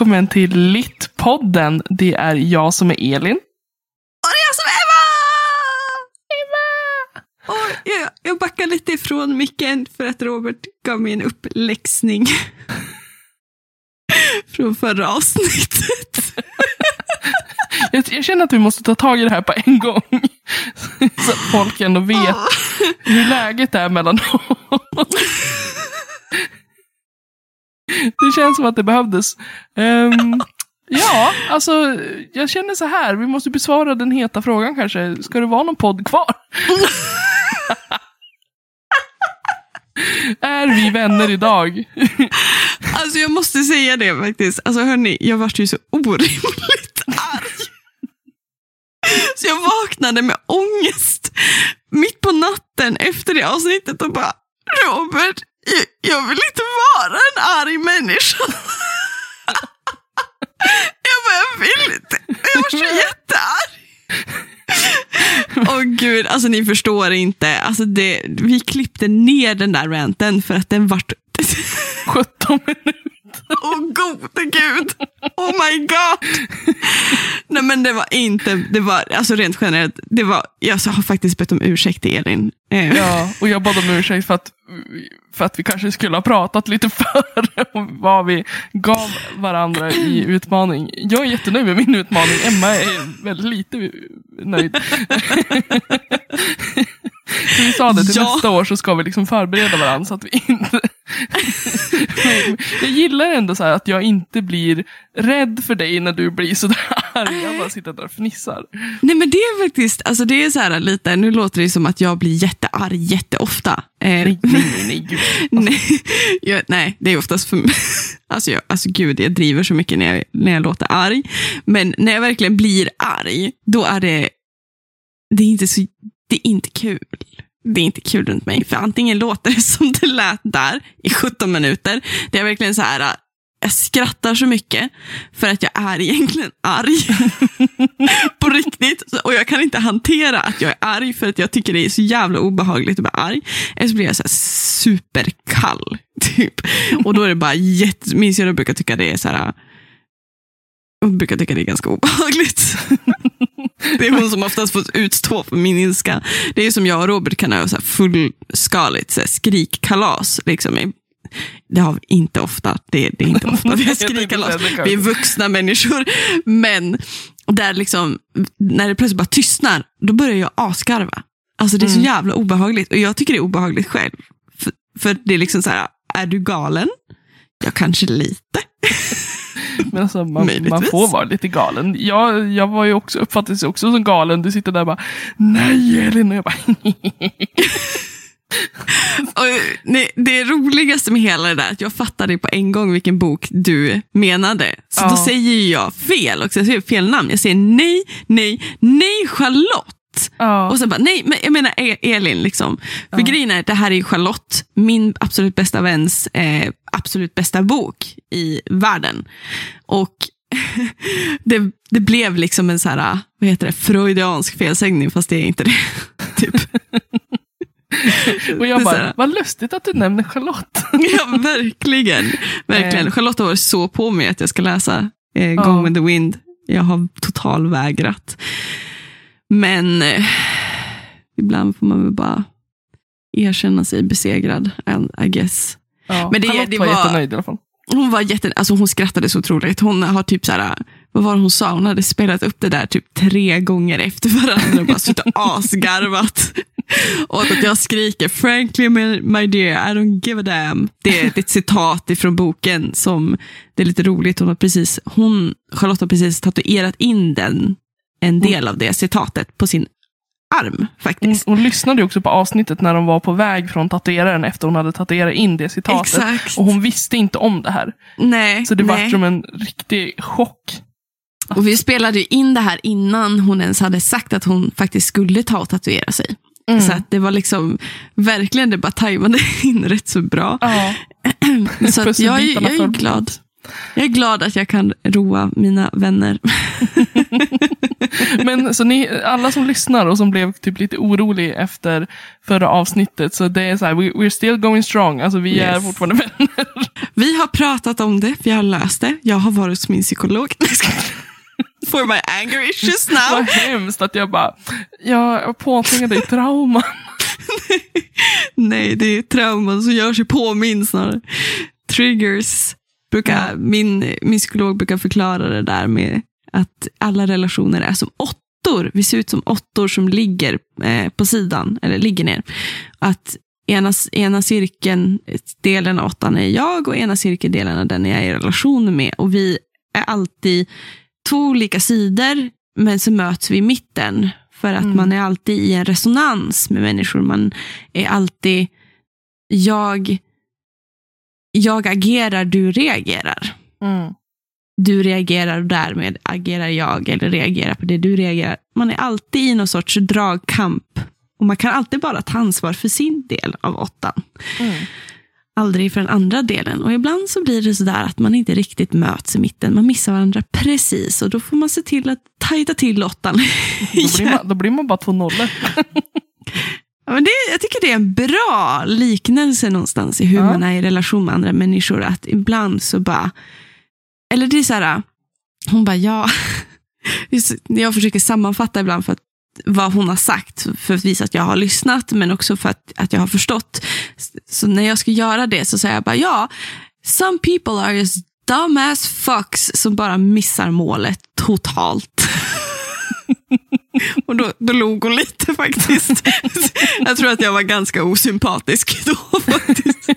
välkommen till Littpodden. Det är jag som är Elin. Och det är jag som är Eva! Eva! Och jag, jag backar lite ifrån micken för att Robert gav mig en uppläxning. Från förra avsnittet. Jag, jag känner att vi måste ta tag i det här på en gång. Så att folk ändå vet hur läget är mellan oss. Det känns som att det behövdes. Ehm, ja, alltså jag känner så här. Vi måste besvara den heta frågan kanske. Ska det vara någon podd kvar? är vi vänner idag? Alltså jag måste säga det faktiskt. Alltså hörni, jag vart ju så orimligt arg. Så jag vaknade med ångest mitt på natten efter det avsnittet och bara Robert, jag, jag vill inte vara en arg människa. Jag bara, jag vill inte. Jag var så jättearg. Åh gud, alltså ni förstår inte. Alltså det, vi klippte ner den där ranten för att den vart... 17 minuter. Åh gode gud! Oh my god! Nej men det var inte, det var alltså rent generellt, det var, jag har faktiskt bett om ursäkt till Elin. Eh, Ja, och jag bad om ursäkt för att, för att vi kanske skulle ha pratat lite före om vad vi gav varandra i utmaning. Jag är jättenöjd med min utmaning. Emma är väldigt lite nöjd. Så vi sa det, till Ja. nästa år så ska vi liksom förbereda varandra så att vi inte... jag gillar ändå så att jag inte blir rädd för dig när du blir sådär arg. Jag bara sitter där och fnissar. Nej men det är faktiskt, alltså det är så här lite, nu låter det som att jag blir jättearg jätteofta. Eh, nej, nej, nej gud. nej, jag, nej, det är oftast för mig. Alltså, jag, alltså gud, jag driver så mycket när jag, när jag låter arg. Men när jag verkligen blir arg, då är det, det är inte så, det är inte kul. Det är inte kul runt mig. För antingen låter det som det lät där i 17 minuter. Det är verkligen så här, äh, jag skrattar så mycket för att jag är egentligen arg. På riktigt. Och jag kan inte hantera att jag är arg för att jag tycker det är så jävla obehagligt att vara arg. Eller så blir jag så här superkall. Typ. Och då är det bara jätte... Min syrra brukar tycka det är så här... Äh, hon brukar tycka det är ganska obehagligt. Det är hon som oftast fått utstå för min ilska. Det är som jag och Robert kan ha fullskaligt så här skrikkalas. Liksom. Det har vi inte ofta. Det, det är inte ofta vi har skrikkalas. Vi är vuxna människor. Men där liksom, när det plötsligt bara tystnar, då börjar jag asgarva. Alltså det är så Mm. jävla obehagligt. Och jag tycker det är obehagligt själv. För, för det är liksom så här, är du galen? Ja, kanske lite. Men alltså, man, man får vara lite galen. Jag, jag var ju också, uppfattades också som galen. Du sitter där och bara, nej Elin. Och jag bara, Och, nej, det roligaste med hela det där, att jag fattade på en gång vilken bok du menade. Så Ja. då säger jag fel också. Jag säger fel namn. Jag säger nej, nej, nej Charlotte. Ja. Och sen bara, nej, men jag menar E- Elin. Liksom. För Ja. grejen är, det här är Charlotte, min absolut bästa väns eh, absolut bästa bok i världen. Och det, det blev liksom en så här, vad heter det, freudiansk felsägning, fast det är inte det. typ. och jag bara, vad lustigt att du nämner Charlotte. Ja, verkligen. verkligen. Eh. Charlotte har varit så på mig att jag ska läsa eh, Gone Ja. with the Wind. Jag har totalvägrat. Men eh, ibland får man väl bara erkänna sig besegrad, I- guess. Ja. Men det- Charlotte det var, var- jättenöjd i alla fall. Hon var jätte, alltså hon skrattade så otroligt. Hon har typ så här, vad var det hon sa? Hon hade spelat upp det där typ tre gånger efter varandra och bara suttit asgarvat. Och att jag skriker, frankly my, dear, I don't give a damn. Det är ett citat ifrån boken som, det är lite roligt, hon har precis, hon, Charlotte har precis tatuerat in den, en del av det citatet på sin arm Hon, faktiskt. hon lyssnade ju också på avsnittet när de var på väg från tatueraren efter hon hade tatuerat in det citatet. Exakt. Och hon visste inte om det här. Nej, Så det nej. var som en riktig chock. Och vi spelade in det här innan hon ens hade sagt att hon faktiskt skulle ta och tatuera sig. Mm. Så att det var liksom verkligen, det bara tajmade in rätt så bra. Ja. Så att jag, är, Pusselbitarna jag är glad. Jag är glad att jag kan roa mina vänner. Men så ni, alla som lyssnar och som blev typ lite orolig efter förra avsnittet, så det är så här, we, we're still going strong. Alltså vi är Yes. fortfarande vänner. Vi har pratat om det, vi har löst det. Jag har varit hos min psykolog. For my anger issues now. Vad hemskt att jag bara, jag påtvingade dig trauma. Nej, det är trauman som gör sig påminn snarare. Triggers. Brukar, min, min psykolog brukar förklara det där med att alla relationer är som åttor. Vi ser ut som åttor som ligger eh, på sidan, eller ligger ner. Att ena, ena cirkeln, delen av åttan är jag och ena cirkeldelen av den är jag i relation med. Och vi är alltid två olika sidor, men så möts vi i mitten. För att Mm. man är alltid i en resonans med människor. Man är alltid, jag, jag agerar, du reagerar. Mm. Du reagerar och därmed agerar jag eller reagerar på det du reagerar. Man är alltid i någon sorts dragkamp. Och man kan alltid bara ta ansvar för sin del av åttan. Mm. Aldrig för den andra delen. Och ibland så blir det sådär att man inte riktigt möts i mitten. Man missar varandra precis. Och då får man se till att tajta till åttan. Då, blir man, då blir man bara två nollor. Ja, men det, jag tycker det är en bra liknelse någonstans i hur Ja. man är i relation med andra människor. Att ibland så bara, eller det är så här, äh, hon bara ja, Just- jag försöker sammanfatta ibland för att, vad hon har sagt, för att visa att jag har lyssnat, men också för att, att jag har förstått. Så när jag ska göra det så säger jag bara ja, some people are just dumb as fucks som bara missar målet totalt. Och då, då log hon lite faktiskt. Jag tror att jag var ganska osympatisk då faktiskt.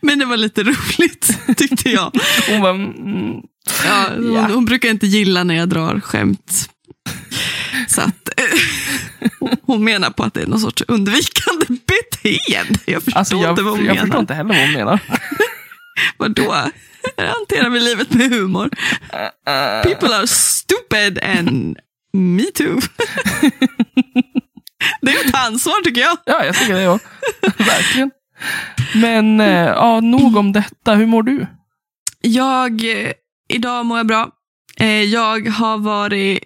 Men det var lite roligt tyckte jag. Hon bara, mm, Ja, hon, Ja. hon brukar inte gilla när jag drar skämt. Så att eh, hon menar på att det är någon sorts undvikande beteende. Jag förstår alltså jag, inte vad hon jag förstår menar. inte heller vad hon menar. Vadå? Jag hanterar vi livet med humor. People are stupid and me too. Det är ett ansvar tycker jag. Ja, jag tycker det också. Verkligen. Men eh, ja, nog om detta. Hur mår du? Jag, eh, idag mår jag bra. Eh, jag har varit...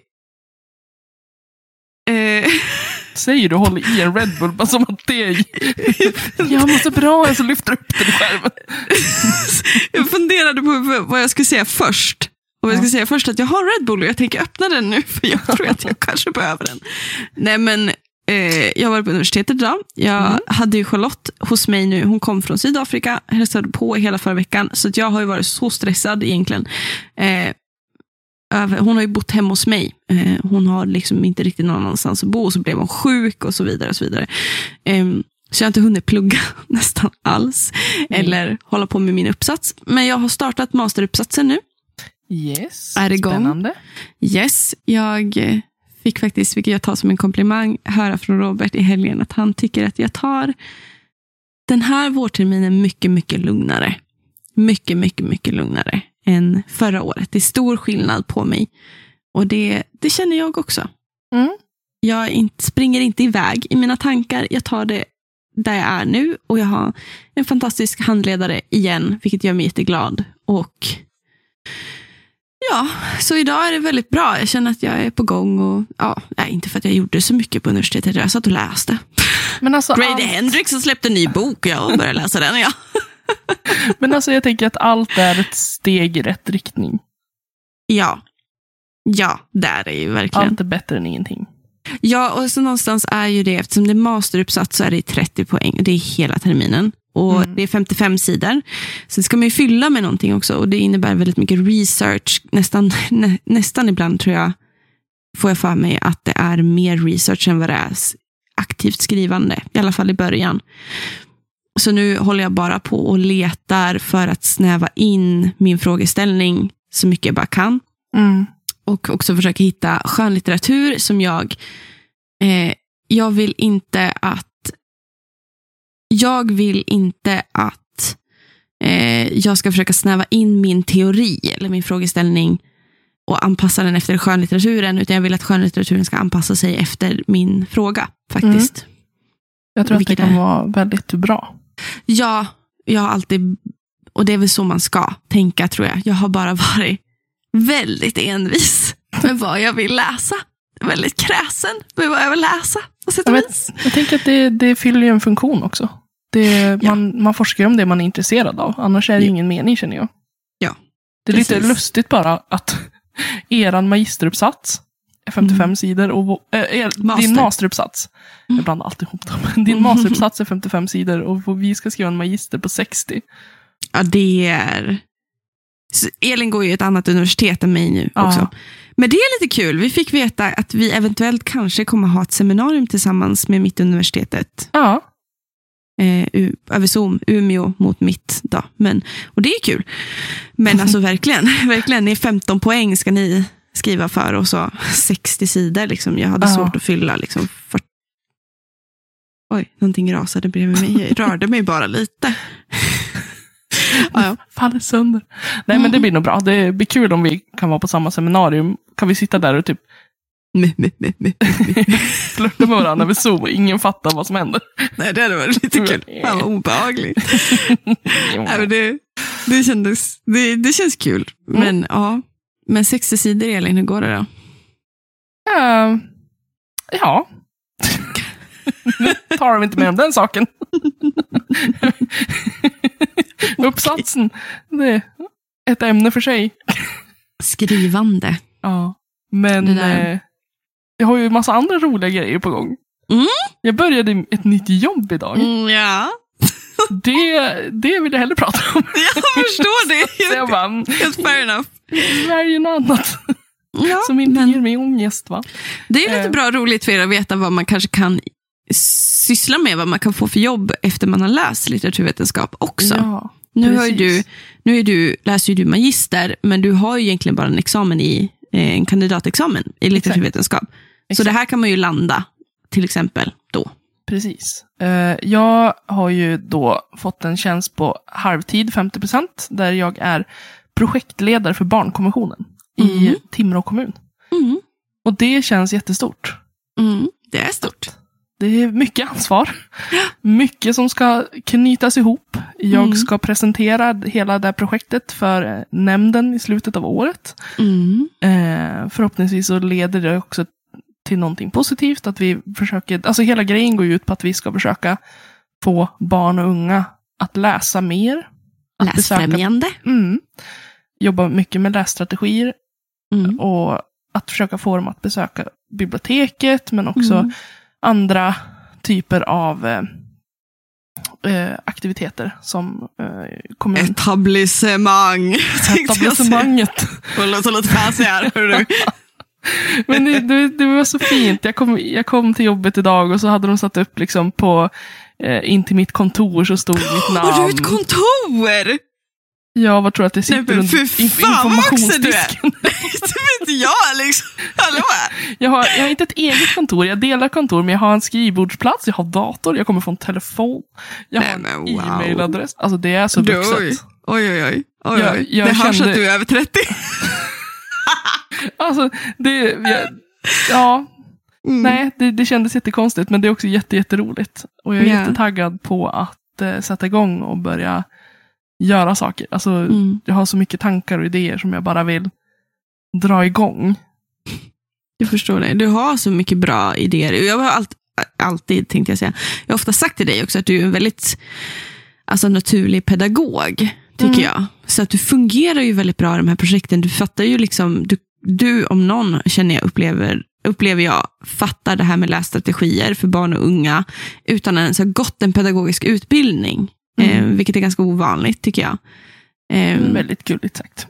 Eh, Säger du håller i en Red Bull bara som att det är... Jag mår så bra, jag så lyfter upp den i skärmen. jag funderade på vad jag skulle säga först. Och jag ska säga först att jag har Red Bull och jag tänker öppna den nu för jag tror att jag kanske behöver den. Nej men, eh, jag var på universitetet idag. Jag Mm. hade ju Charlotte hos mig nu. Hon kom från Sydafrika, hälsade på hela förra veckan. Så jag har ju varit så stressad egentligen. Eh, hon har ju bott hemma hos mig. Eh, hon har liksom inte riktigt någon annanstans att bo. Och så blev hon sjuk och så vidare. Och så vidare. Ehm, så jag har inte hunnit plugga nästan alls. Eller hålla på med min uppsats. Men jag har startat masteruppsatsen nu. Yes, Är det igång? spännande. Yes, jag fick faktiskt, vilket jag tar som en komplimang, höra från Robert i helgen att han tycker att jag tar den här vårterminen mycket, mycket lugnare. Mycket, mycket, mycket lugnare än förra året. Det är stor skillnad på mig. Och det, det känner jag också. Mm. Jag inte, springer inte iväg i mina tankar. Jag tar det där jag är nu och jag har en fantastisk handledare igen, vilket gör mig jätteglad. Och ja, så idag är det väldigt bra. Jag känner att jag är på gång och ja, nej, inte för att jag gjorde så mycket på universitetet. Jag satt och läste. Men alltså, Grady allt, Hendrix har släppt en ny bok och jag började läsa den. Ja. men alltså jag tänker att allt är ett steg i rätt riktning. ja, ja, där är ju verkligen. Allt är bättre än ingenting. Ja, och så någonstans är ju det, eftersom det är masteruppsats så är det 30 poäng. Det är hela terminen. Och Mm. det är 55 sidor. Sen ska man ju fylla med någonting också. Och det innebär väldigt mycket research. Nästan, nä, nästan ibland tror jag, får jag för mig att det är mer research än vad det är aktivt skrivande. I alla fall i början. Så nu håller jag bara på och letar för att snäva in min frågeställning så mycket jag bara kan Mm. och också försöka hitta skönlitteratur som jag... Eh, jag vill inte att... Jag vill inte att eh, jag ska försöka snäva in min teori eller min frågeställning och anpassa den efter skönlitteraturen, utan jag vill att skönlitteraturen ska anpassa sig efter min fråga, faktiskt. Jag tror att det Vilket kan är- vara väldigt bra. Ja, jag har alltid, och det är väl så man ska tänka tror jag. Jag har bara varit väldigt envis med vad jag vill läsa. väldigt kräsen med vad jag vill läsa. På sätt Jag, och vet, vis. jag tänker att det, det fyller ju en funktion också. Det, Ja. man, man forskar ju om det man är intresserad av. Annars är det Ja. ingen mening känner jag. Ja, Det är lite precis. lustigt bara att eran magisteruppsats är 55 Mm. sidor och äh, er, Master. din masteruppsats, Mm. jag blandar alltid ihop dem, din Mm. masteruppsats är 55 sidor och vi ska skriva en magister på 60. Ja, det är... Så Elin går ju ett annat universitet än mig nu Ja. Men det är lite kul. Vi fick veta att vi eventuellt kanske kommer ha ett seminarium tillsammans med Mittuniversitetet. Ja, Eh, över Zoom, Umeå mot mitt. Då. Men, och det är kul. Men alltså verkligen, verkligen, ni är 15 poäng ska ni skriva för och så 60 sidor. Liksom. Jag hade Ja. svårt att fylla liksom 40. Oj, någonting rasade bredvid mig. Jag rörde mig bara lite. Ja, ja. faller sönder. Nej men det blir nog bra. Det blir kul om vi kan vara på samma seminarium. Kan vi sitta där och typ flörta med varandra över Zoom och ingen fattar vad som händer. Nej, det hade varit lite kul. Fan vad obehagligt. Nej, men det, det, kändes, det, det känns kul. Mm. Men ja, men 60 sidor Elin, hur går det då? Eh, ja. nu tar vi inte mer om den saken. Uppsatsen, det är ett ämne för sig. Skrivande. Ja. Men eh, jag har ju massa andra roliga grejer på gång. Mm. Jag började ett nytt jobb idag. Mm, ja, Det, det vill jag hellre prata om. jag förstår det. Så jag bara, mm, Helt fair enough. välj något annat Ja, som inte men ger mig ångest. Va? det är lite eh. bra roligt för er att veta vad man kanske kan syssla med, vad man kan få för jobb efter man har läst litteraturvetenskap också. Ja, nu, har du, nu är du, läser ju du magister, men du har ju egentligen bara en examen i eh, en kandidatexamen i litteraturvetenskap. Så Exakt. det här kan man ju landa, till exempel, då. Precis. Eh, jag har ju då fått en tjänst på halvtid, 50% där jag är projektledare för barnkonventionen i Mhm. Timrå kommun. Mm. Och det känns jättestort. Mm. Det är stort. Det är mycket ansvar. Mycket som ska knytas ihop. Jag Mm. ska presentera hela det här projektet för eh, nämnden i slutet av året. Mm. Eh, förhoppningsvis så leder det också till någonting positivt. Att vi försöker, alltså hela grejen går ut på att vi ska försöka få barn och unga att läsa mer. Att besöka, Läsfrämjande. mm, jobba mycket med lässtrategier Mm. och att försöka få dem att besöka biblioteket men också Mm. Andra typer av eh, eh, aktiviteter som eh, kommun... Etablissemang. Etablissemanget. Det låter fancy här. hörru. Men det, det, det var så fint. Jag kom, jag kom till jobbet idag och så hade de satt upp liksom på eh, in till mitt kontor så stod mitt namn. Har du ett kontor? Ja, vad tror du att det sitter Nej, men fy inf- fan, informationsdisken? Inte jag liksom. Hallå? Jag har, jag har inte ett eget kontor, jag delar kontor, men jag har en skrivbordsplats, jag har dator, jag kommer få en telefon, jag har en wow. e-mailadress. Alltså det är så Du, vuxet. oj. Oj, oj, oj. oj, Jag- jag det hörs kände- att du är över 30. Alltså, det, jag, ja, Mm. nej, det, det kändes jättekonstigt, men det är också jätte, jätteroligt. Och jag är Ja. jättetaggad på att eh, sätta igång och börja göra saker. Alltså, Mm. jag har så mycket tankar och idéer som jag bara vill dra igång. Jag förstår det. Du har så mycket bra idéer. Jag har allt, alltid, tänkte jag säga, jag har ofta sagt till dig också att du är en väldigt alltså, naturlig pedagog, tycker Mm. jag. Så att du fungerar ju väldigt bra i de här projekten. Du fattar ju liksom, du, du om någon känner jag upplever, upplever jag, fattar det här med lässtrategier för barn och unga utan att ens ha gått en pedagogisk utbildning. Mm. Eh, vilket är ganska ovanligt, tycker jag. Eh, Väldigt gulligt sagt.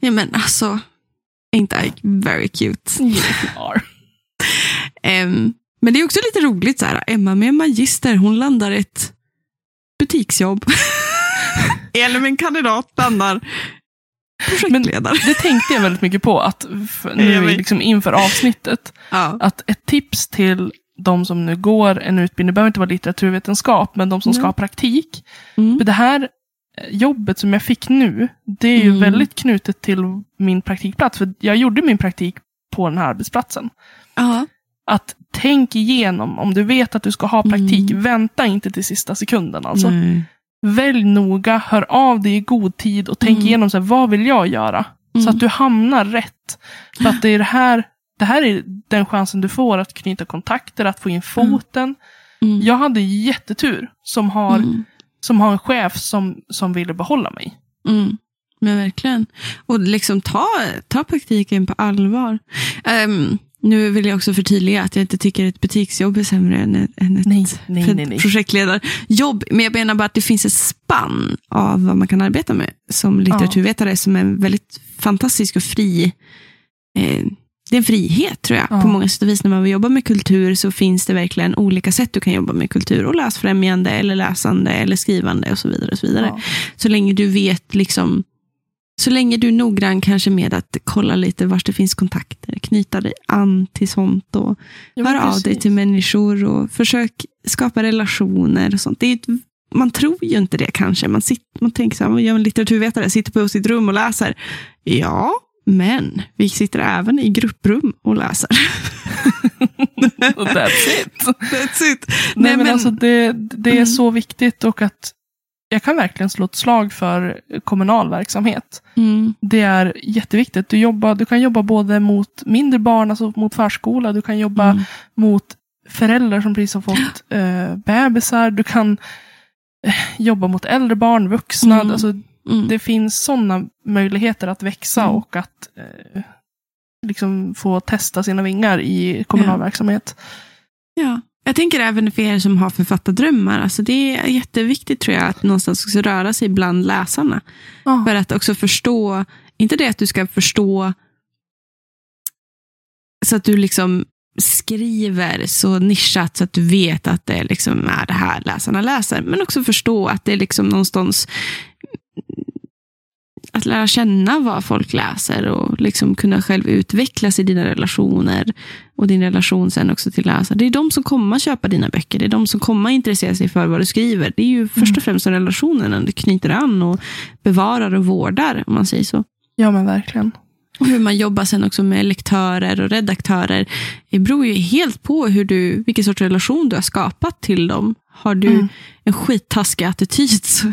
ja, men alltså, ain't I very cute? Yes, you are. Em, men det är också lite roligt, så här, Emma med magister, hon landar ett butiksjobb. Eller min kandidat landar projektledare. Det tänkte jag väldigt mycket på, att nu liksom inför avsnittet, ja. att ett tips till de som nu går en utbildning, det behöver inte vara litteraturvetenskap, men de som ska Nej. ha praktik. Mm. För det här jobbet som jag fick nu, det är ju Mm. väldigt knutet till min praktikplats. För jag gjorde min praktik på den här arbetsplatsen. Ja. Att tänk igenom, om du vet att du ska ha praktik, Mm. vänta inte till sista sekunden. Alltså. Nej. Välj noga, hör av dig i god tid och tänk Mm. igenom, så här, vad vill jag göra? Så Mm. att du hamnar rätt. För att det är det här, det här är den chansen du får att knyta kontakter, att få in foten. Mm. Jag hade jättetur som har, Mm. Som har en chef som, som ville behålla mig. Mm. Men verkligen. Och liksom ta, ta praktiken på allvar. Ehm, nu vill jag också förtydliga att jag inte tycker ett butiksjobb är sämre än ett, än ett Nej, nej, nej, projektledarjobb. Men jag menar bara att det finns ett spann av vad man kan arbeta med som litteraturvetare som är en väldigt fantastisk och fri eh, det är en frihet tror jag. Ja. På många sätt och vis när man vill jobba med kultur så finns det verkligen olika sätt du kan jobba med kultur. Och läsfrämjande, eller läsande, eller skrivande och så vidare. Och så vidare. Ja. Så länge du vet, liksom, så länge du är noggrann kanske med att kolla lite var det finns kontakter, knyta dig an till sånt och Ja, höra av dig till människor och försök skapa relationer och sånt. Det är ett, man tror ju inte det kanske. Man, sitter, man tänker så här, man gör en litteraturvetare, sitter på sitt rum och läser. Ja, men vi sitter även i grupprum och läser. That's it. That's it. Nej, men, alltså det, det är Mm. så viktigt och att jag kan verkligen slå ett slag för kommunal verksamhet. Mm, Det är jätteviktigt. Du, jobbar, du kan jobba både mot mindre barn, alltså mot förskola, du kan jobba mm, mot föräldrar som precis har fått eh, bebisar, du kan eh, jobba mot äldre barn, vuxna. Mm. Alltså, mm. det finns sådana möjligheter att växa Mm. och att eh, liksom få testa sina vingar i kommunal Ja. verksamhet. Ja. Jag tänker även för er som har författardrömmar. Alltså det är jätteviktigt tror jag att någonstans också röra sig bland läsarna. Ja. För att också förstå, inte det att du ska förstå så att du liksom skriver så nischat så att du vet att det liksom är det här läsarna läser. Men också förstå att det är liksom någonstans att lära känna vad folk läser och liksom kunna själv utvecklas i dina relationer och din relation sen också till läsare. Det är de som kommer köpa dina böcker. Det är de som kommer intressera sig för vad du skriver. Det är ju först och främst relationerna du knyter an och bevarar och vårdar, om man säger så. ja, men verkligen. Och hur man jobbar sen också med lektörer och redaktörer. Det beror ju helt på hur du, vilken sorts relation du har skapat till dem. Har du Mm. en skittaskig attityd så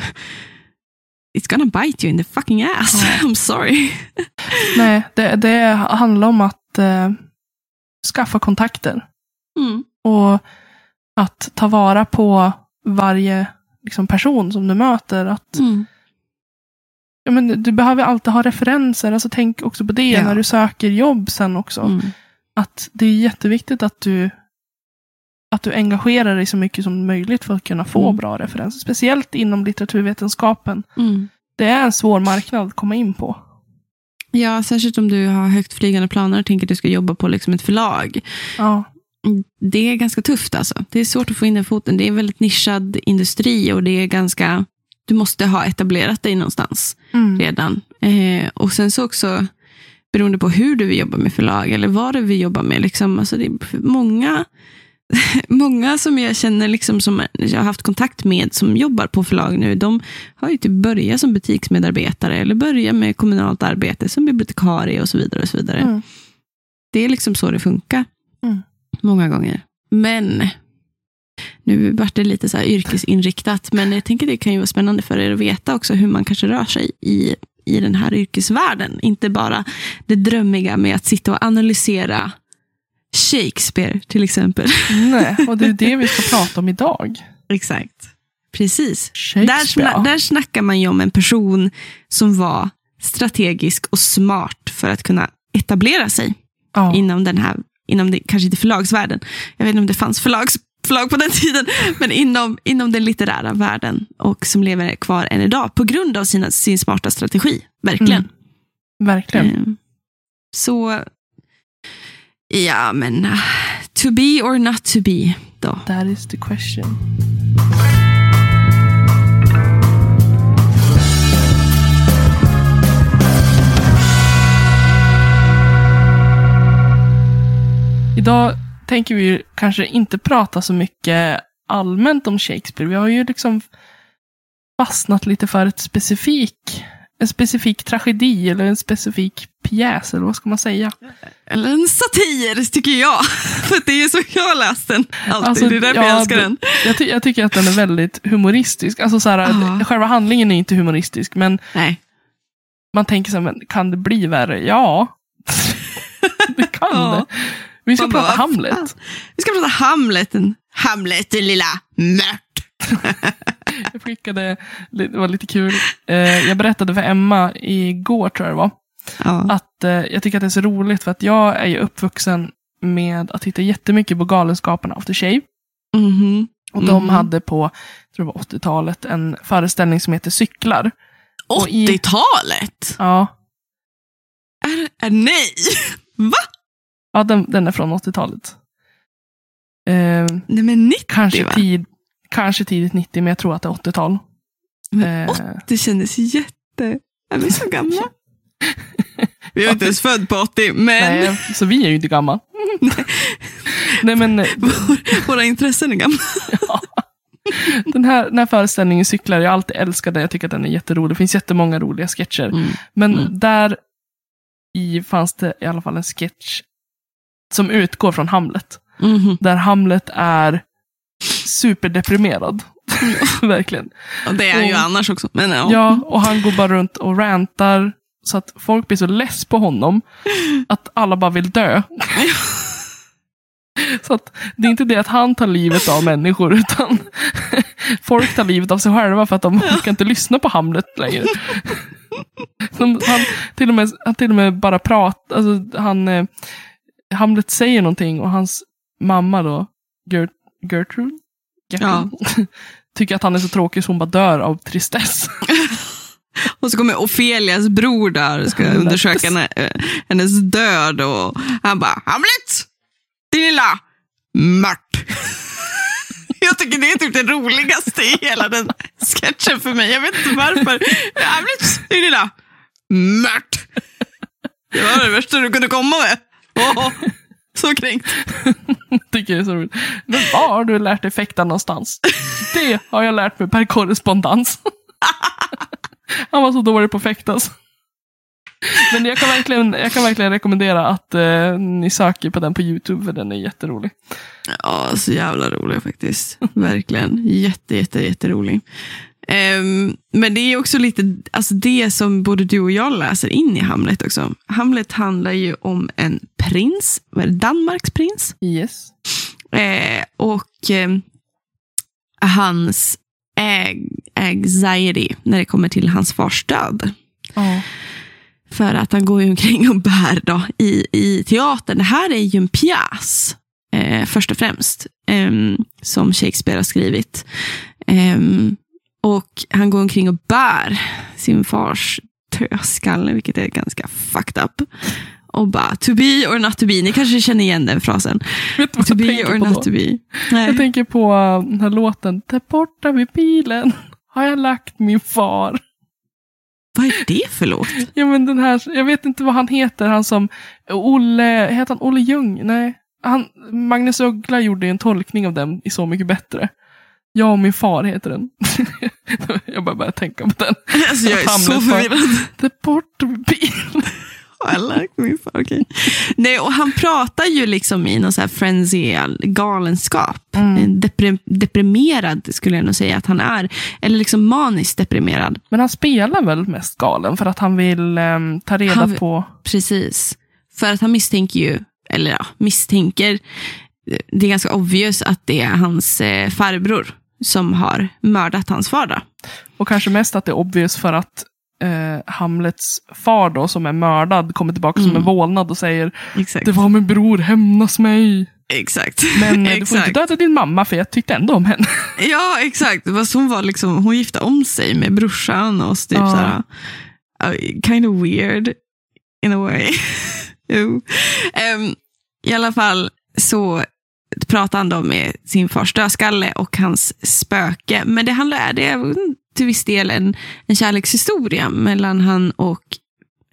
it's gonna bite you in the fucking ass. Ja. I'm sorry. Nej, det, det handlar om att eh, skaffa kontakter. Mm. Och att ta vara på varje liksom, person som du möter. Att, Mm. ja, men, du behöver alltid ha referenser. Alltså, tänk också på det Ja. när du söker jobb sen också. Mm. Att det är jätteviktigt att du, att du engagerar dig så mycket som möjligt för att kunna få Mm. bra referenser. Speciellt inom litteraturvetenskapen. Mm. Det är en svår marknad att komma in på. Ja, särskilt om du har högt flygande planer och tänker att du ska jobba på liksom ett förlag. Ja, Det är ganska tufft alltså. Det är svårt att få in den foten. Det är en väldigt nischad industri och det är ganska... Du måste ha etablerat dig någonstans mm. redan. Eh, och sen så också beroende på hur du vill jobba med förlag eller vad du vill jobba med. Liksom, alltså det är många, många som jag känner liksom som jag har haft kontakt med som jobbar på förlag nu, de har ju typ börjat som butiksmedarbetare eller börjat med kommunalt arbete som bibliotekarie och så vidare. och så vidare. Mm. Det är liksom så det funkar. Mm. Många gånger. Men nu vart det lite så här yrkesinriktat, men jag tänker det kan ju vara spännande för er att veta också hur man kanske rör sig i, i den här yrkesvärlden. Inte bara det drömmiga med att sitta och analysera Shakespeare till exempel. Nej, och det är det vi ska prata om idag. Exakt. Precis. Där, sna- där snackar man ju om en person som var strategisk och smart för att kunna etablera sig ja. inom den här, inom det, kanske inte förlagsvärlden. Jag vet inte om det fanns förlags, förlag på den tiden, men inom, inom den litterära världen och som lever kvar än idag på grund av sina, sin smarta strategi. Verkligen. Mm. Verkligen. Eh, Så, ja men, uh, to be or not to be då. That is the question. Idag tänker vi kanske inte prata så mycket allmänt om Shakespeare. Vi har ju liksom fastnat lite för ett specifik, en specifik tragedi eller en specifik pjäs, eller vad ska man säga? Eller en satir, tycker jag. För det är så jag har läst den alltid. Alltså, det är därför ja, jag älskar det- den. Jag, ty- jag tycker att den är väldigt humoristisk. Alltså så här, Ja. Själva handlingen är inte humoristisk, men Nej. man tänker så här, kan det bli värre? Ja, det kan ibland. Ja. Vi ska Man prata Hamlet. fan? Vi ska prata Hamlet. Hamlet, din lilla mört. Jag skickade, det var lite kul. Eh, jag berättade för Emma igår, tror jag det var, Ja. att eh, jag tycker att det är så roligt för att jag är ju uppvuxen med att titta jättemycket på Galenskaparna After Shave. Mhm. Och de Mhm. hade på, jag tror det var 80-talet, en föreställning som heter Cyklar. Och i- 80-talet? Ja, Är, är, nej! Va? ja den, den är från 80-talet. Eh, Nej men 90 kanske, va? tid, kanske tidigt 90, men jag tror att det är 80-tal. Men Eh, 80 kändes jätte... Är vi så gamla? vi var inte ens född på 80, men Nej, så vi är ju inte gamla. Nej, men våra intressen är gamla. den här, den här föreställningen Cyklar, jag har alltid älskat den. Jag tycker att den är jätterolig. Det finns jättemånga roliga sketcher. Men Mm. där i fanns det i alla fall en sketch som utgår från Hamlet. Mhm. Där Hamlet är superdeprimerad. Verkligen. Och det är han ju annars också. Men ja. Ja, och han går bara runt och rantar så att folk blir så less på honom att alla bara vill dö. Så att det är inte det att han tar livet av människor, utan folk tar livet av sig själva för att de orkar inte lyssna på Hamlet längre. Han till och med, han till och med bara pratar, alltså han, eh, Hamlet säger någonting och hans mamma då, Gert, Gertrude, Gertrude tycker att han är så tråkig så hon bara dör av tristess. Och så kommer Ofelias bror där och ska undersöka henne, eh, hennes död. Och han bara, Hamlet! Din lilla mört. Jag tycker det är typ det roligaste i hela den sketchen för mig. Jag vet inte varför. Hamlet, din lilla mört. Det var det värsta du kunde komma med. Åh, så kränkt. tycker det är så roligt. Men var har du lärt dig fäkta någonstans? Det har jag lärt mig per korrespondens. Han var så dålig på att fäktas. Men jag kan verkligen, jag kan verkligen rekommendera att eh, ni söker på den på YouTube, för den är jätterolig. Ja, så jävla rolig faktiskt. Verkligen. Jätte, jätte, jätterolig. Ehm, men det är också lite alltså det som både du och jag läser in i Hamlet också. Hamlet handlar ju om en prins, Danmarks prins. Yes. Eh, och eh, hans ag- anxiety när det kommer till hans fars död. Ja. För att han går ju omkring och bär då i, i teatern. Det här är ju en pjäs, eh, först och främst, ehm, som Shakespeare har skrivit. Ehm, och han går omkring och bär sin fars dödskalle, vilket är ganska fucked up. Och bara, to be or not to be. Ni kanske känner igen den frasen. To jag be tänker or på not då? to be. Jag Nej. tänker på uh, den här låten, Där borta vid bilen har jag lagt min far. Vad är det för låt? Ja men den här, jag vet inte vad han heter, han som, Olle, heter han Olle Ljung? Nej. Han, Magnus Uggla gjorde en tolkning av den i Så mycket bättre. Jag och min far heter den. jag bara började tänka på den. Alltså jag är så förvirrad. Bilen. I like me far, okay. Nej, och han pratar ju liksom i någon så här frenzy, galenskap. Mm. En Deprim deprimerad skulle jag nog säga att han är. Eller liksom maniskt deprimerad. Men han spelar väl mest galen för att han vill ehm, ta reda Han på... Precis. För att han misstänker ju, eller ja, misstänker, det är ganska obvious att det är hans eh, farbror som har mördat hans far. Då. Och kanske mest att det är obvious för att eh, Hamlets far då, som är mördad, kommer tillbaka som Mm. en vålnad och säger Exakt. Det var min bror, hämnas mig. Exakt. Men eh, du får inte döda din mamma för jag tyckte ändå om henne. Ja, exakt. Fast hon, var liksom, hon gifte om sig med brorsan och så typ Ja. såhär, uh, kind of weird in a way. Em, I alla fall så pratar han med sin fars dödskalle och hans spöke. Men det handlar det är till viss del en, en kärlekshistoria mellan han och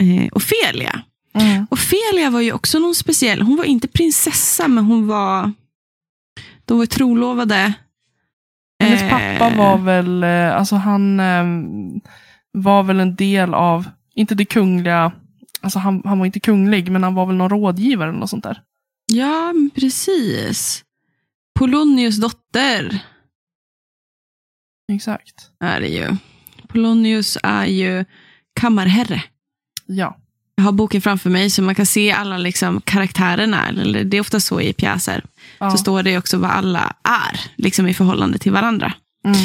eh, Ofelia. Ofelia var ju också någon speciell. Hon var inte prinsessa, men hon var... De var trolovade. Hennes Eh, pappa var väl, eh, alltså han ehm, var väl en del av, inte det kungliga, alltså han, han var inte kunglig, men han var väl någon rådgivare eller något sånt där. Ja, precis. Polonius dotter Exakt. är det ju. Polonius är ju kammarherre. Ja. jag har boken framför mig så man kan se alla liksom karaktärerna. Eller det är ofta så i pjäser. Ja. Så står det också vad alla är liksom i förhållande till varandra. Mm.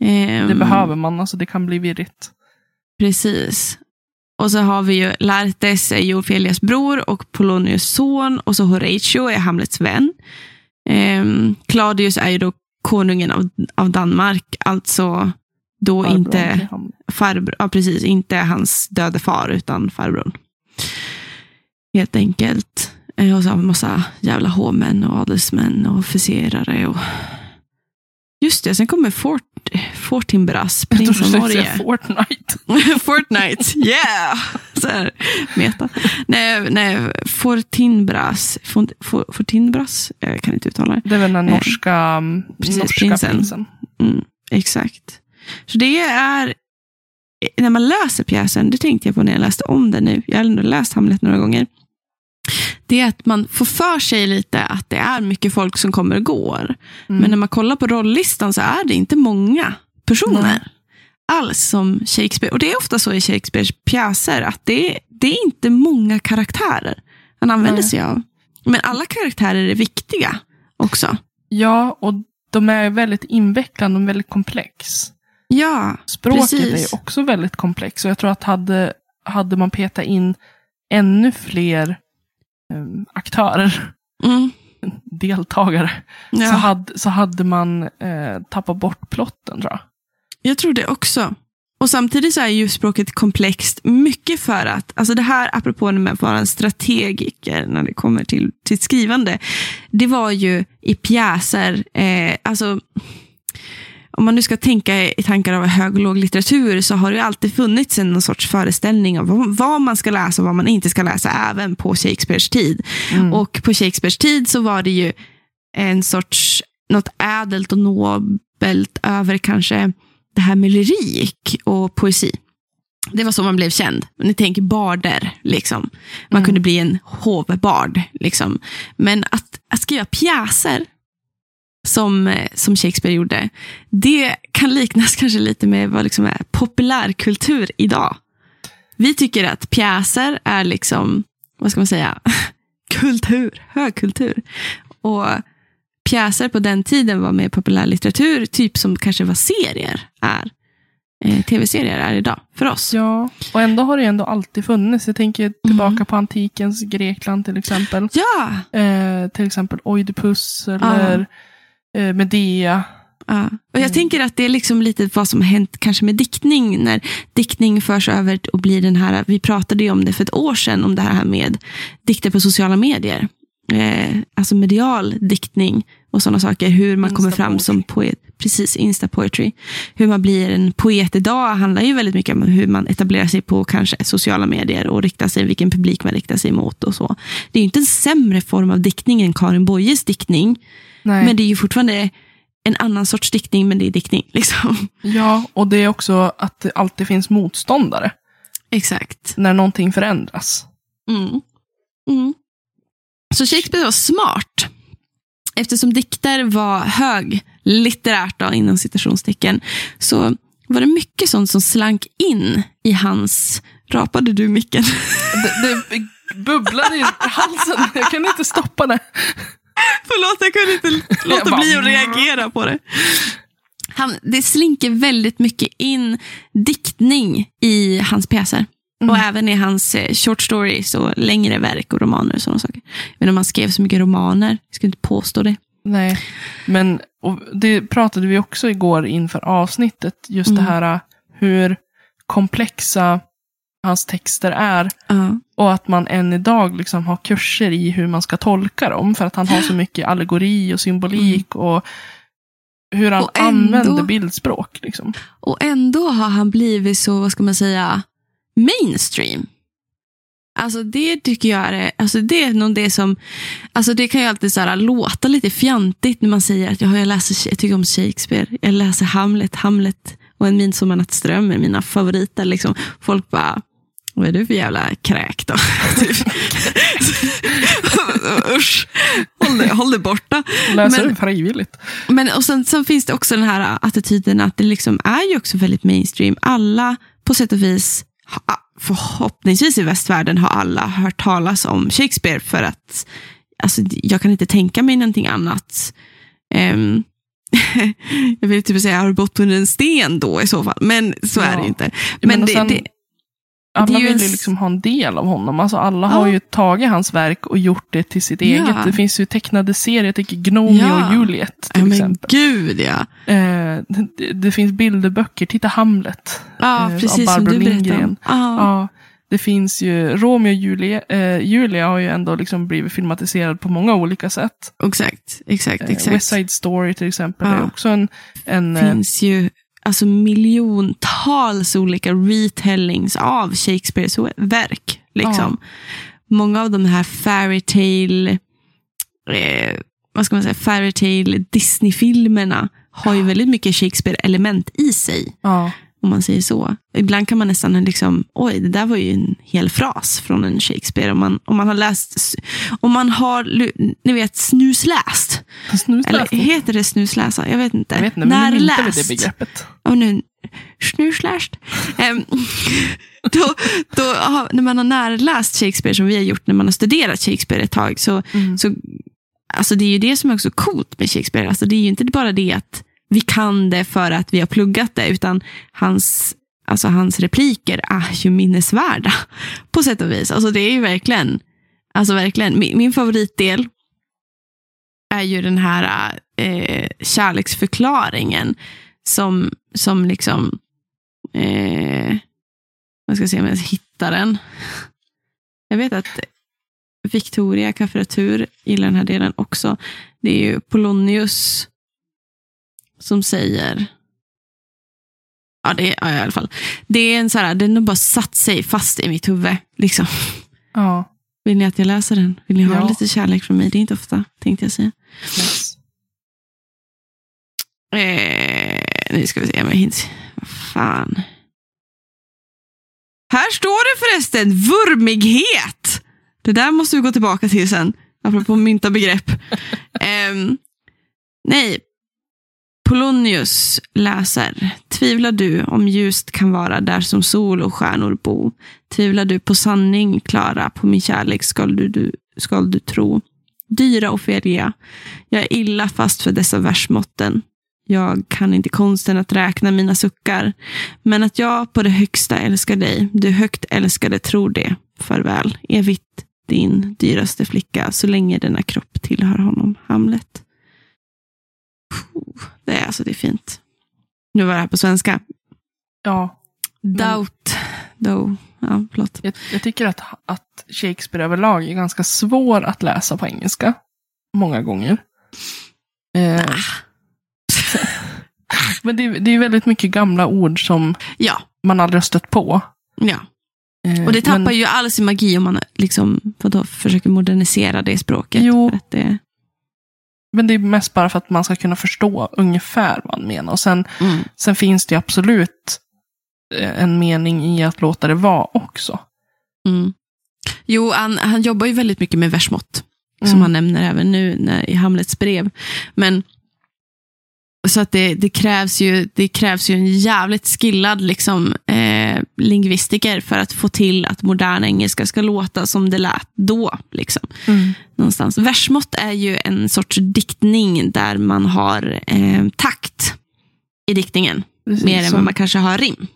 Ehm, Det behöver man, alltså det kan bli virrigt. Precis. Och så har vi ju Laertes är ju bror och Polonius son. Och så Horatio är Hamlets vän. Ehm, Claudius är ju då konungen av, av Danmark. Alltså då Farbrorn inte farbror, ja precis, inte hans döde far utan farbrorn. Helt enkelt. Eh, Och så har vi massa jävla hovmän och adelsmän och officerare. Och... Just det, sen kommer Fort, Fortinbras, prins av Norge. Fortnite. Fortnite, yeah! Så här, meta. Nej, nej Fortinbras, Fort, For- Fortinbras, jag kan inte uttala det. Det är väl den Eh, norska, precis, norska prinsen. prinsen. Mm, exakt. Så det är, när man läser pjäsen, det tänkte jag på när jag läste om den nu, jag har ändå läst Hamlet några gånger, det är att man får för sig lite att det är mycket folk som kommer och går. Mm. Men när man kollar på rolllistan så är det inte många personer Nej. alls som Shakespeare. Och det är ofta så i Shakespeares pjäser att det, det är inte många karaktärer han använder Nej. sig av. Men alla karaktärer är viktiga också. Ja, och de är väldigt invecklade och väldigt komplex. Ja, Språket Precis. är också väldigt komplext. Och jag tror att hade, hade man petat in ännu fler aktörer, mm, deltagare, så, ja. hade, så hade man eh, tappat bort plotten tror jag. jag tror det också. Och samtidigt så är ju språket komplext mycket för att, alltså det här apropå med att vara en strategiker när det kommer till, till skrivande, det var ju i pjäser, eh, alltså om man nu ska tänka i tankar av hög och låg litteratur så har det ju alltid funnits en sorts föreställning vad- vad man ska läsa och vad man inte ska läsa, även på Shakespeares tid. Mm. Och på Shakespeares tid så var det ju en sorts, något ädelt och nobelt över kanske det här med lyrik och poesi. Det var så man blev känd. Ni tänker barder, liksom. Man Mm. kunde bli en hovbard. Liksom. Men att, att skriva pjäser, som, eh, som Shakespeare gjorde, det kan liknas kanske lite med vad liksom är populärkultur idag. Vi tycker att pjäser är liksom, vad ska man säga, kultur, högkultur. Och pjäser på den tiden var mer populärlitteratur, typ som kanske var serier är. Eh, Tv-serier är idag, för oss. Ja, och ändå har det ändå alltid funnits. Jag tänker tillbaka på antikens Grekland till exempel. Ja, Eh, till exempel Oidipus eller eh, Medea. Ja. Och jag Mm. tänker att det är liksom lite vad som har hänt kanske med diktning, när diktning förs över och blir den här, vi pratade ju om det för ett år sedan, om det här med dikter på sociala medier. Eh, alltså medial diktning och sådana saker, hur man kommer fram som poet. Precis, insta-poetry. Hur man blir en poet idag handlar ju väldigt mycket om hur man etablerar sig på kanske sociala medier och riktar sig, vilken publik man riktar sig mot och så. Det är ju inte en sämre form av diktning än Karin Boyes diktning, Nej. men det är ju fortfarande en annan sorts diktning, men det är diktning. Liksom. Ja, och det är också att det alltid finns motståndare Exakt. när någonting förändras. Mm. Mm. Så Shakespeare var smart. Eftersom dikter var hög litterärt då, inom citationstecken, så var det mycket sånt som slank in i hans... Rapade du micken? Det, det bubblade i halsen. Jag kunde inte stoppa det. Förlåt, jag kunde inte låta Jag bli att reagera på det. Han, det slinker väldigt mycket in diktning i hans pjäser. Mm. Och även i hans eh, short stories och längre verk och romaner och sådana saker. Men om han skrev så mycket romaner, jag ska inte påstå det. Nej, men det pratade vi också igår inför avsnittet. Just Mm. det här uh, hur komplexa hans texter är. Ja. Och att man än idag liksom har kurser i hur man ska tolka dem. För att han har så mycket allegori och symbolik. Och hur han Mm. Och ändå- använder bildspråk. Liksom. Och ändå har han blivit så, vad ska man säga, mainstream. Alltså det tycker jag är, alltså det är nog det som, alltså det kan ju alltid så här låta lite fjantigt när man säger att jag, jag, läser, jag tycker om Shakespeare, jag läser Hamlet, Hamlet och En midsommarnattsdröm är mina favoriter. Liksom. Folk bara, vad är du för jävla kräk då? Typ. Usch, håll dig, håll dig borta. Läser Men- frivilligt. Men och sen, sen finns det också den här attityden att det liksom är ju också väldigt mainstream. Alla på sätt och vis, förhoppningsvis i västvärlden har alla hört talas om Shakespeare för att alltså, jag kan inte tänka mig någonting annat. Um, jag vill typ säga, har du bott under en sten då i så fall? Men så Ja. är det inte. Men Men det, sen- det, Alla vill ju liksom ha en del av honom. Alltså alla Ja. har ju tagit hans verk och gjort det till sitt Ja. eget. Det finns ju tecknade serier, jag tänker Gnomeo Ja. och Juliet till men exempel. gud ja. Eh, det, det finns bilderböcker, titta Hamlet. Ja, Eh, av precis som Barbro du berättade om. Lindgren. Ja. Det finns ju, Romeo och Julia, eh, Julia har ju ändå liksom blivit filmatiserad på många olika sätt. Exakt, exakt, Eh, exakt. West Side Story till exempel är också en, en eh, finns ju alltså miljontals olika retellings av Shakespeares verk. Liksom. Många av de här fairytale, eh, vad ska man säga, fairytale Disney-filmerna har ju väldigt mycket Shakespeare-element i sig. ja, Om man säger så. Ibland kan man nästan liksom, oj, det där var ju en hel fras från en Shakespeare. Om man, om man har läst, om man har, ni vet, snusläst. Eller heter det snusläsa? Jag vet inte. Jag vet inte, men nu myntar vi det Närläst. begreppet. Och nu, snusläst. Då, då, när man har närläst Shakespeare, som vi har gjort när man har studerat Shakespeare ett tag, så, Mm. så alltså det är ju det som är också coolt med Shakespeare. Alltså det är ju inte bara det att vi kan det för att vi har pluggat det, utan hans, alltså hans repliker är ju minnesvärda på sätt och vis. Alltså det är ju verkligen, alltså verkligen min, min favoritdel är ju den här eh, kärleksförklaringen som, som liksom, eh, vad ska jag om jag hittar den. Jag vet att Victoria Kafferatur gillar den här delen också. Det är ju Polonius som säger, ja det är ja, i alla fall, det är en så här, den har bara satt sig fast i mitt huvud. Liksom. Ja, Vill ni att jag läser den? Vill ni ha Ja. lite kärlek från mig? Det är inte ofta, tänkte jag säga. yes. Eh, nu ska vi se om jag hinns. Vad fan. Här står det förresten vurmighet. Det där måste vi gå tillbaka till sen. Apropå mynta begrepp. Ehm, nej. Polonius läser. Tvivlar du om ljust kan vara där som sol och stjärnor bo? Tvivlar du på sanning, Klara, på min kärlek skall du, du, skall du tro. Dyra Ofelia, jag är illa fast för dessa versmåtten. Jag kan inte konsten att räkna mina suckar. Men att jag på det högsta älskar dig, du högt älskade tror det. Farväl, evigt din dyraste flicka, så länge denna kropp tillhör honom. Hamlet. Det är alltså, det är fint. Nu var det här på svenska. Ja, Doubt, though. Ja, förlåt. jag, jag tycker att, att Shakespeare överlag är ganska svår att läsa på engelska. Många gånger. Eh, men det, är- det är väldigt mycket gamla ord som Ja, man aldrig har stött på. ja. Eh, Och det tappar men, ju all sin magi om man liksom, vadå, försöker modernisera det språket. Jo. Det, men det är mest bara för att man ska kunna förstå ungefär vad han menar. Och sen, mm. sen finns det absolut eh, en mening i att låta det vara också. Mm. Jo, han, han jobbar ju väldigt mycket med versmått. Som Mm. han nämner även nu när, i Hamlets brev. Men så att det, det, krävs ju, det krävs ju en jävligt skillad liksom, eh, lingvistiker för att få till att modern engelska ska låta som det lät då. Liksom, Mm. någonstans. Versmått är ju en sorts diktning där man har eh, takt i diktningen. Precis, mer än vad man kanske har rim.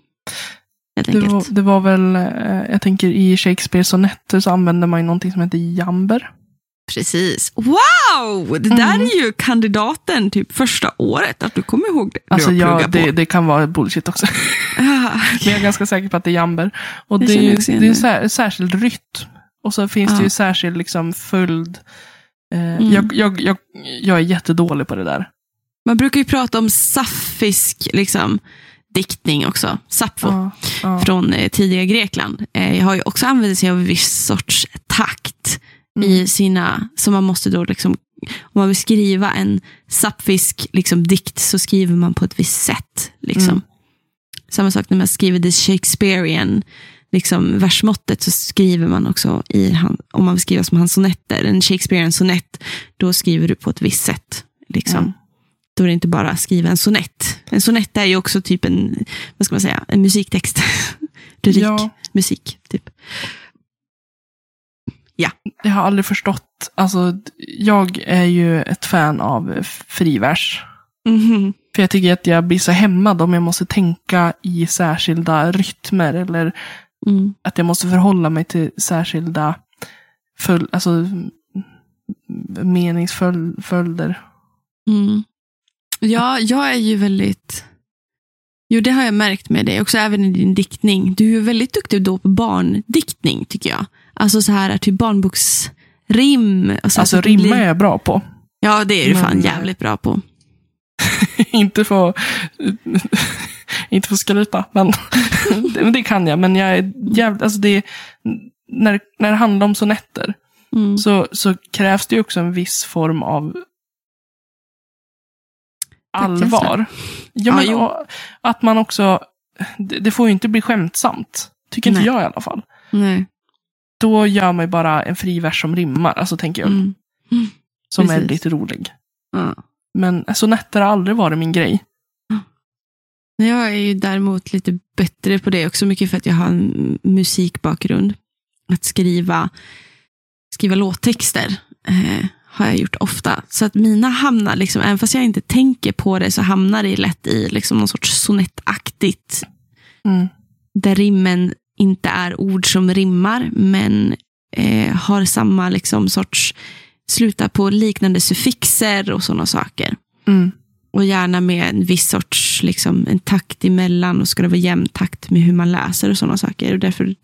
Det var, det var väl, eh, jag tänker i Shakespeares sonetter så använder man ju någonting som heter jamber. Precis. Wow! Det där Mm. är ju kandidaten typ första året, att du kommer ihåg det. Du Alltså ja, det, det kan vara bullshit också. Ah, Men jag är ganska säker på att det är jamber. Och Jag det är ju det är det. sär, särskild rytm. Och så finns det Ja. ju särskild liksom följd. Eh, Mm. jag, jag, jag, jag är jättedålig på det där. Man brukar ju prata om saffisk liksom, diktning också. Sappho. Ja, ja. Från eh, tidiga Grekland. Eh, jag har ju också använt sig av viss sorts takt Mm. i sina, som man måste då liksom, om man vill skriva en sapfisk liksom, dikt så skriver man på ett visst sätt. Liksom. Mm. Samma sak när man skriver the Shakespearean liksom, versmåttet så skriver man också i, han, om man vill skriva som hans sonetter, en Shakespearean sonett, då skriver du på ett visst sätt. Liksom. Mm. Då är det inte bara att skriva en sonett. En sonett är ju också typ en, vad ska man säga, en musiktext. lyrik, Ja. musik, typ. Jag har aldrig förstått, alltså jag är ju ett fan av frivers. Mhm. För jag tycker att jag blir så hämmad om jag måste tänka i särskilda rytmer eller Mm. att jag måste förhålla mig till särskilda föl, alltså, meningsföljder. Mm. Ja, jag är ju väldigt... Jo, det har jag märkt med dig också, även i din diktning. Du är väldigt duktig då på barndiktning, tycker jag. Alltså så här, typ barnboksrim. Alltså så att det rimma blir- är jag bra på. Ja, det är du Men- fan jävligt bra på. inte få inte få skryta, men det, det kan jag. Men jag är jävligt, alltså det, när, när det handlar om sonetter Mm. så, så krävs det ju också en viss form av allvar. Ja, men, Ja, att man också, det, det får ju inte bli skämtsamt. Tycker inte Nej. jag i alla fall. Nej. Då gör man ju bara en fri vers som rimmar, alltså tänker jag. Mm. som är precis. lite rolig. Ja. Men sonetter har aldrig varit min grej. Jag är ju däremot lite bättre på det också, mycket för att jag har en musikbakgrund. Att skriva, skriva låttexter eh, har jag gjort ofta. Så att mina hamnar, liksom, även fast jag inte tänker på det, så hamnar det lätt i liksom, någon sorts sonettaktigt. Mm. Där rimmen inte är ord som rimmar, men eh, har samma liksom, sorts, slutar på liknande suffixer och sådana saker. Mm. Och gärna med en viss sorts liksom, en takt emellan och ska det vara jämn takt med hur man läser och sådana saker. Och därför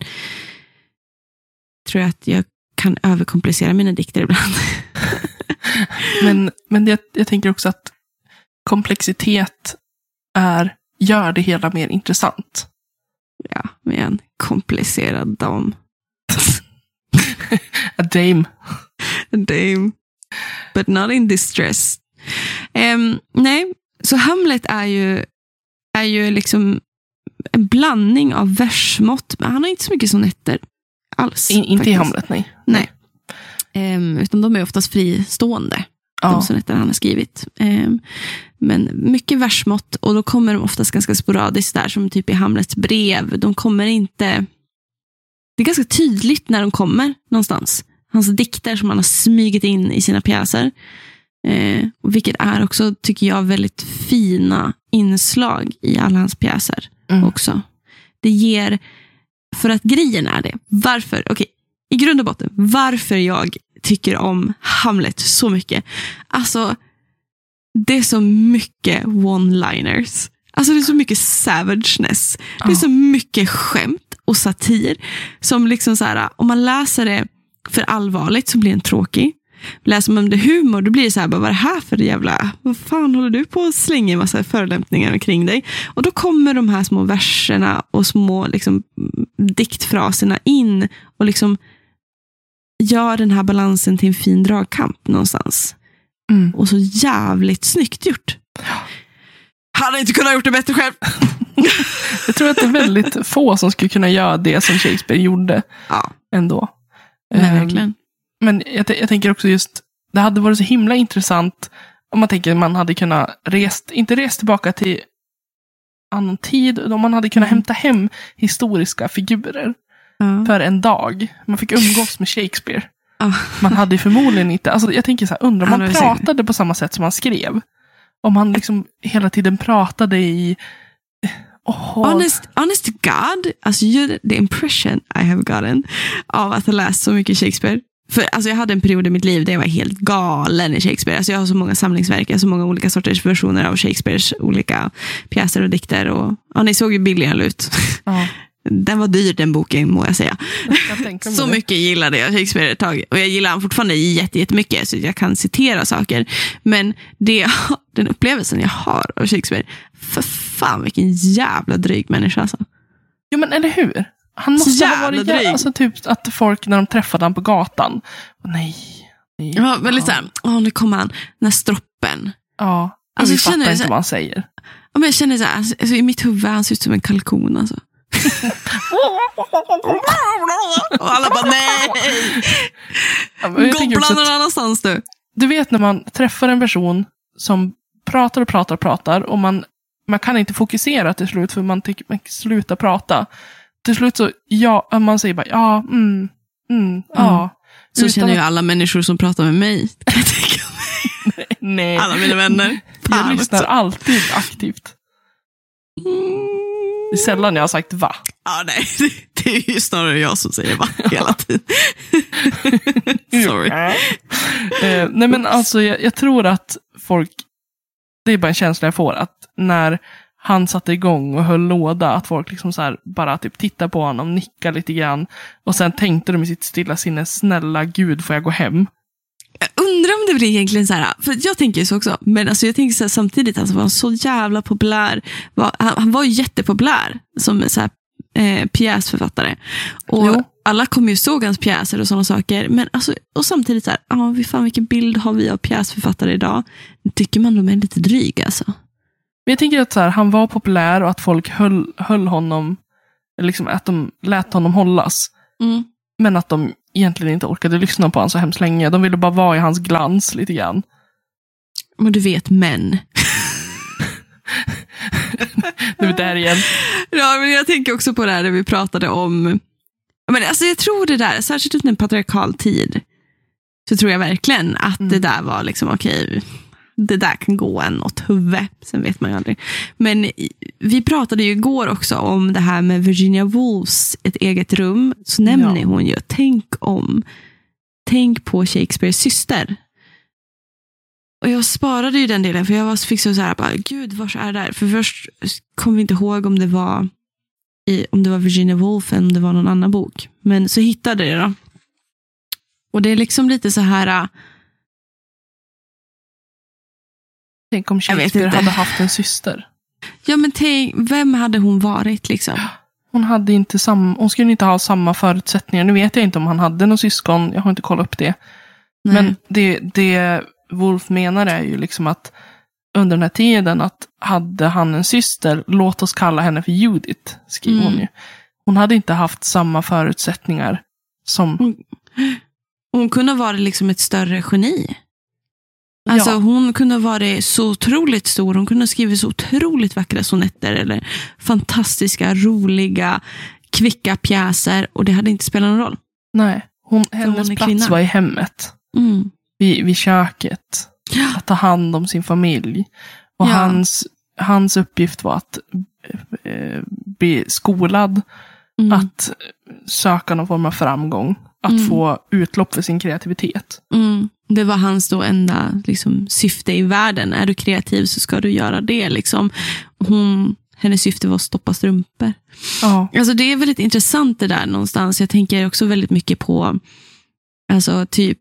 tror jag att jag kan överkomplicera mina dikter ibland. Men, men det, jag tänker också att komplexitet är, gör det hela mer intressant. Ja, med en komplicerad dam. A dame. Dame. But not in distress. Em, nej, så Hamlet är ju, är ju liksom en blandning av versmått, men han har inte så mycket sonetter alls. In, inte i. Hamlet, nej. Nej. Em, utan de är oftast fristående, Ja. de sonetter han har skrivit. Em, men mycket versmått och då kommer de oftast ganska sporadiskt där, som typ i Hamlets brev. De kommer inte... Det är ganska tydligt när de kommer någonstans. Hans dikter som han har smugit in i sina pjäser. Eh, och vilket är också, tycker jag, väldigt fina inslag i alla hans pjäser Mm. också. Det ger, för att grejen är det, varför, okej, i grund och botten, varför jag tycker om Hamlet så mycket. Alltså, det är så mycket one-liners. Alltså det är så mycket savageness. Det är så mycket skämt och satir. Som liksom så här, om man läser det för allvarligt så blir den tråkig. Läser man det humor då blir det så här, bara, vad är det här för jävla, vad fan håller du på att slänga en massa förolämpningar kring dig? Och då kommer de här små verserna och små liksom, diktfraserna in och liksom gör den här balansen till en fin dragkamp någonstans. Mm. Och så jävligt snyggt gjort. Han har inte kunnat gjort det bättre själv. Jag tror att det är väldigt få som skulle kunna göra det som Shakespeare gjorde Ja, ändå. men Ehm, verkligen. Men jag, jag tänker också just, det hade varit så himla intressant om man tänker att man hade kunnat rest, inte rest tillbaka till annan tid, om man hade kunnat Mm. hämta hem historiska figurer Ja. för en dag. Man fick umgås med Shakespeare. Man hade ju förmodligen inte, alltså jag tänker så här, undrar om Han pratade på samma sätt som han skrev. Om han liksom hela tiden pratade i... Åh, Honest, honest to God, alltså the impression I have gotten av att ha läst så mycket Shakespeare. För alltså, jag hade en period i mitt liv där jag var helt galen i Shakespeare. Alltså, jag har så många samlingsverk, jag har så många olika sorters versioner av Shakespeares olika pjäser och dikter. Och, ja, ni såg ju billigare ut. ja, Den var dyr den boken, må jag säga. jag Så det. mycket gillade jag Shakespeare ett tag. Och jag gillar han fortfarande jätte- jättemycket, så jag kan citera saker. Men det, den upplevelsen jag har av Shakespeare, för fan vilken jävla dryg människa alltså. Jo men eller hur? Han Så måste ha jävla varit dryg. jä- alltså, typ att folk när de träffade honom på gatan. Nej. nej Ja, väldigt såhär, åh nu kommer han, den här stroppen. Ja. Alltså, vi fattar så- inte vad han säger. Ja, men jag känner såhär, alltså, i mitt huvud han ser ut som en kalkon alltså. Och alla bara nej, Ja, jag gobbla någon annanstans du. du vet när man träffar en person som pratar och pratar och pratar och man, man kan inte fokusera till slut för man tycker man slutar prata. till slut så, ja, man säger bara ja, mm, mm, ja. Så Utan känner ju alla människor som pratar med mig. Jag. Nej, Alla mina vänner. jag Fan lyssnar också. alltid aktivt. Det är sällan jag har sagt va. Ja, nej. Det, det är ju snarare jag som säger va hela tiden. Sorry. eh, nej men alltså jag, jag tror att folk, det är bara en känsla jag får, att när han satte igång och höll låda, att folk liksom så bara typ tittar på honom, nickar lite grann. Och sen tänkte de i sitt stilla sinne, snälla gud får jag gå hem? Jag undrar om det blir egentligen så här, för jag tänker ju så också, men alltså jag tänker så här, samtidigt, alltså var han så jävla populär. Var, han, han var ju jättepopulär som så här, eh, pjäsförfattare. Och Jo. alla kommer ju såg hans pjäser och sådana saker. Men alltså, och samtidigt, så här, ah, fan, vilken bild har vi av pjäsförfattare idag? Tycker man de är lite dryga alltså? Men jag tänker att så här, han var populär och att folk höll, höll honom, liksom att de lät honom hållas. Mm. Men att de egentligen inte orkade lyssna på honom så hemskt länge. De ville bara vara i hans glans lite grann. Men du vet, män. Nu är där igen. Ja, men jag tänker också på det här där vi pratade om... Men alltså jag tror det där, särskilt under en patriarkal tid, så tror jag verkligen att Mm. det där var liksom okej, det där kan gå en åt huvudet. Sen vet man ju aldrig. Men vi pratade ju igår också om det här med Virginia Woolfs Ett eget rum. Så nämner Ja. hon ju, tänk om, tänk på Shakespeares syster. Och jag sparade ju den delen för jag var, fick så här, bara, gud var är det där? För först kom vi inte ihåg om det var i, om det var Virginia Woolf eller om det var någon annan bok. Men så hittade jag det då. Och det är liksom lite så här, Tänk om Shakespeare hade haft en syster. ja men tänk, vem hade hon varit liksom? Hon, hade inte sam, hon skulle inte ha samma förutsättningar. Nu vet jag inte om han hade någon syskon. Jag har inte kollat upp det. Nej. Men det, det Wolf menar är ju liksom att under den här tiden att hade han en syster, låt oss kalla henne för Judith, skriver hon Mm. ju. Hon hade inte haft samma förutsättningar som... Hon kunde ha varit liksom ett större geni. Alltså ja, hon kunde ha varit så otroligt stor. Hon kunde ha skrivit så otroligt vackra sonetter eller fantastiska, roliga, kvicka pjäser och det hade inte spelat någon roll. nej. Hon, hennes hon plats kvinna. var i hemmet. Mm. Vid, vid köket. Ja. Att ta hand om sin familj. Och Ja. hans, hans uppgift var att eh, bli skolad. Mm. Att söka någon form av framgång. Att Mm. få utlopp för sin kreativitet. Mm. Det var hans då enda liksom, syfte i världen. Är du kreativ så ska du göra det. Liksom. Hon, hennes syfte var att stoppa strumpor. Ja. Alltså, det är väldigt intressant det där någonstans. Jag tänker också väldigt mycket på, alltså typ,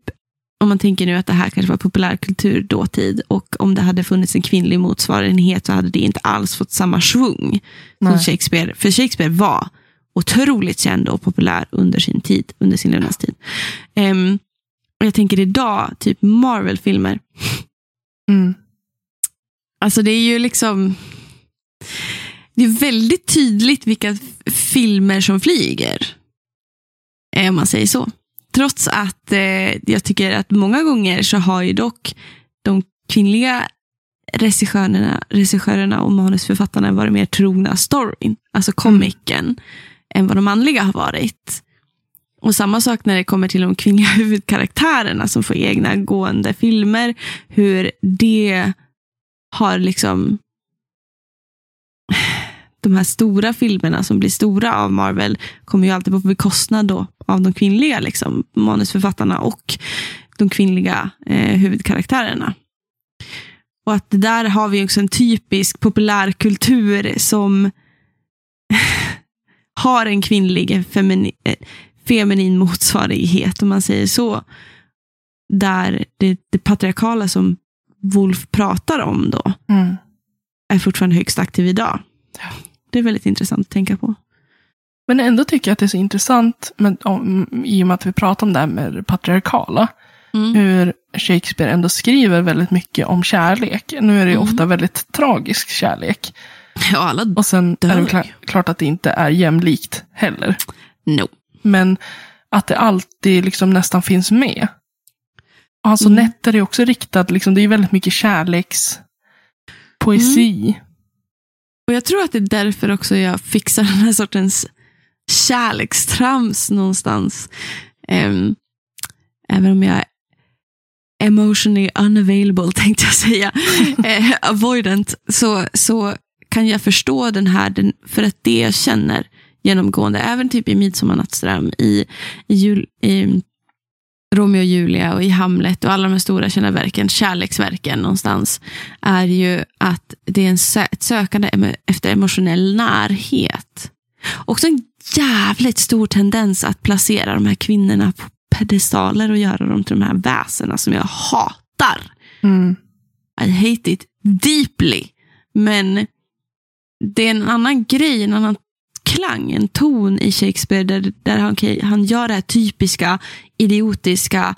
om man tänker nu att det här kanske var populärkultur dåtid och om det hade funnits en kvinnlig motsvarighet så hade det inte alls fått samma svung som Nej. Shakespeare. För Shakespeare var otroligt känd och populär under sin tid, under sin levnadstid. Ehm, och jag tänker idag, typ Marvel-filmer. Mm. Alltså det är ju liksom... Det är väldigt tydligt vilka filmer som flyger. Eh, Om man säger så. Trots att eh, jag tycker att många gånger så har ju dock de kvinnliga regissörerna, regissörerna och manusförfattarna varit mer trogna storyn, alltså komiken, än vad de manliga har varit. Och samma sak när det kommer till de kvinnliga huvudkaraktärerna som får egna gående filmer, hur det har liksom de här stora filmerna som blir stora av Marvel kommer ju alltid på bekostnad då av de kvinnliga liksom, manusförfattarna och de kvinnliga eh, huvudkaraktärerna. Och att där har vi också en typisk populärkultur som har en kvinnlig eh, femini, eh, feminin motsvarighet, om man säger så. Där det, det patriarkala som Wolf pratar om då Mm. är fortfarande högst aktiv idag. Det är väldigt intressant att tänka på. Men ändå tycker jag att det är så intressant, med, om, i och med att vi pratar om det här med det patriarkala, Mm. hur Shakespeare ändå skriver väldigt mycket om kärlek. Nu är det ju Mm. ofta väldigt tragisk kärlek. Ja, alla... Och sen är det Dör. väl kla- klart att det inte är jämlikt heller. No. Men att det alltid liksom nästan finns med. Hans Mm. sonetter är också riktad, liksom, det är väldigt mycket kärlekspoesi. Och jag tror att det är därför också jag fixar den här sortens kärlekstrams någonstans. Um, även om jag är emotionally unavailable, tänkte jag säga, eh, avoidant, så, så kan jag förstå den här, den, för att det jag känner genomgående, även typ i Midsommarnattsdröm, i, i, jul, i Romeo och Julia och i Hamlet och alla de här stora kända verken, kärleksverken någonstans, är ju att det är en sö ett sökande efter emotionell närhet. Också en jävligt stor tendens att placera de här kvinnorna på pedestaler och göra dem till de här väsena som jag hatar. Mm. I hate it deeply. Men det är en annan grej, en annan klang, en ton i Shakespeare där, där han, han gör det här typiska idiotiska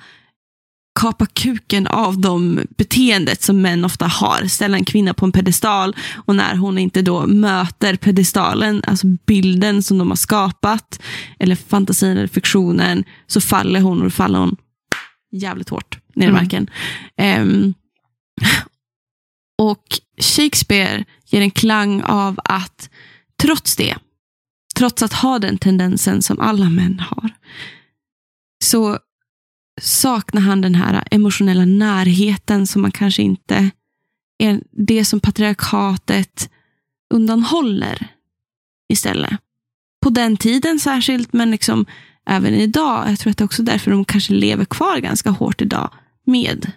kapa kuken av dem beteendet som män ofta har. Ställa en kvinna på en pedestal och när hon inte då möter pedestalen, alltså bilden som de har skapat, eller fantasin eller fiktionen, så faller hon och då faller hon jävligt hårt ner i Mm. marken. Ehm, och Shakespeare ger en klang av att trots det, trots att ha den tendensen som alla män har, så saknar han den här emotionella närheten som man kanske inte är det som patriarkatet undanhåller istället. På den tiden särskilt, men liksom även idag. Jag tror att det är också därför de kanske lever kvar ganska hårt idag med.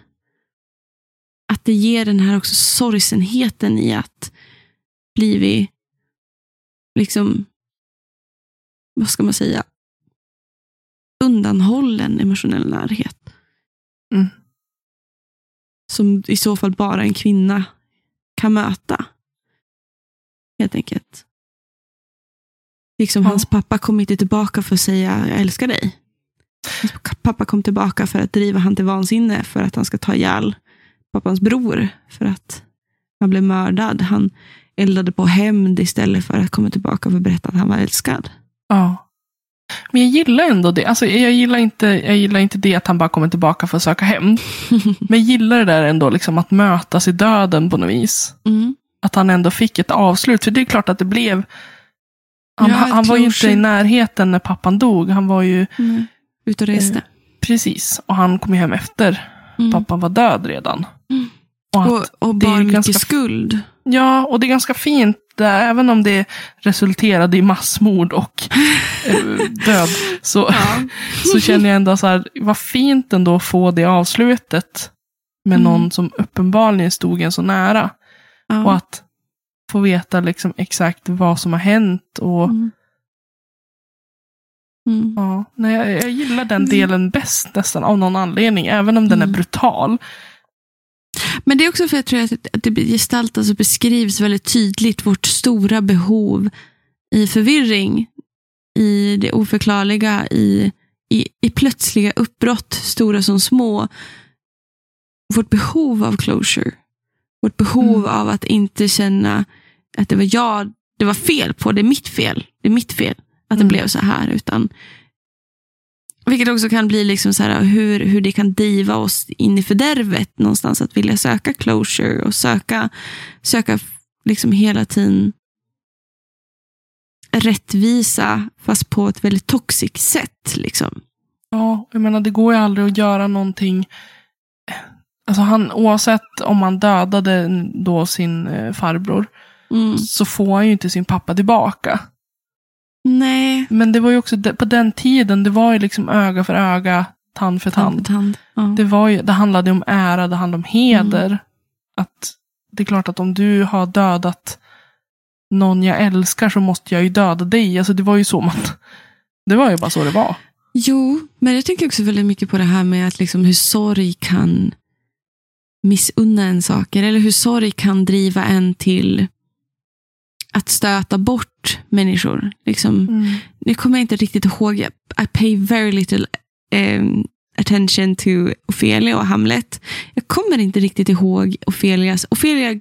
Att det ger den här också sorgsenheten i att blivit liksom, vad ska man säga, undanhållen emotionell närhet. Mm. Som i så fall bara en kvinna kan möta. Helt enkelt. Liksom Ja. hans pappa kom inte tillbaka för att säga jag älskar dig. Hans pappa kom tillbaka för att driva han till vansinne för att han ska ta ihjäl pappans bror för att han blev mördad. Han eldade på hämnd istället för att komma tillbaka att berätta att han var älskad. Ja. Men jag gillar ändå det. Alltså, jag, gillar inte, jag gillar inte det att han bara kommer tillbaka för att söka hem. Men jag gillar det där ändå, liksom, att mötas i döden på något vis. Mm. Att han ändå fick ett avslut. För det är klart att det blev... Han, Ja, han var ju inte i närheten när pappan dog. Han var ju Mm. Ut och reste. precis. Och han kom ju hem efter Mm. pappan var död redan. Mm. Och Och, och det är bar mycket ganska- skuld. Ja, och det är ganska fint. Där, även om det resulterade i massmord och eh, död. Så, Ja. så känner jag ändå så här, vad fint ändå att få det avslutet. Med Mm. någon som uppenbarligen stod en så nära. Ja. Och att få veta liksom exakt vad som har hänt. Och, Mm. Mm. ja, nej, jag, jag gillar den delen bäst nästan av någon anledning. Även om den är Mm. brutal. Men det är också för att jag tror att, det gestaltas och beskrivs väldigt tydligt vårt stora behov i förvirring, i det oförklarliga, i, i, i plötsliga uppbrott, stora som små. Vårt behov av closure. Vårt behov Mm. av att inte känna att det var jag det var fel på, det är mitt fel. Det är mitt fel att det Mm. blev så här. Utan, vilket också kan bli liksom så här, hur, hur det kan driva oss in i fördärvet någonstans. Att vilja söka closure och söka, söka liksom hela tiden rättvisa fast på ett väldigt toxic sätt. Liksom. Ja, jag menar det går ju aldrig att göra någonting. Alltså han, oavsett om han dödade då sin eh, farbror. Mm. Så får han ju inte sin pappa tillbaka. Nej, Men det var ju också på den tiden, det var ju liksom öga för öga, tand för tand tand. för tand. Ja. Det, var ju, det handlade om ära, det handlade om heder. Mm. Att Det är klart att om du har dödat någon jag älskar så måste jag ju döda dig. Alltså det var ju så man... Det var ju bara så det var. Jo, men jag tänker också väldigt mycket på det här med att liksom hur sorg kan missunna en saker. Eller hur sorg kan driva en till att stöta bort människor. Liksom, nu kommer jag inte riktigt ihåg. I pay very little um, attention to Ofelia och Hamlet. Jag kommer inte riktigt ihåg Ofelias... Ofelia,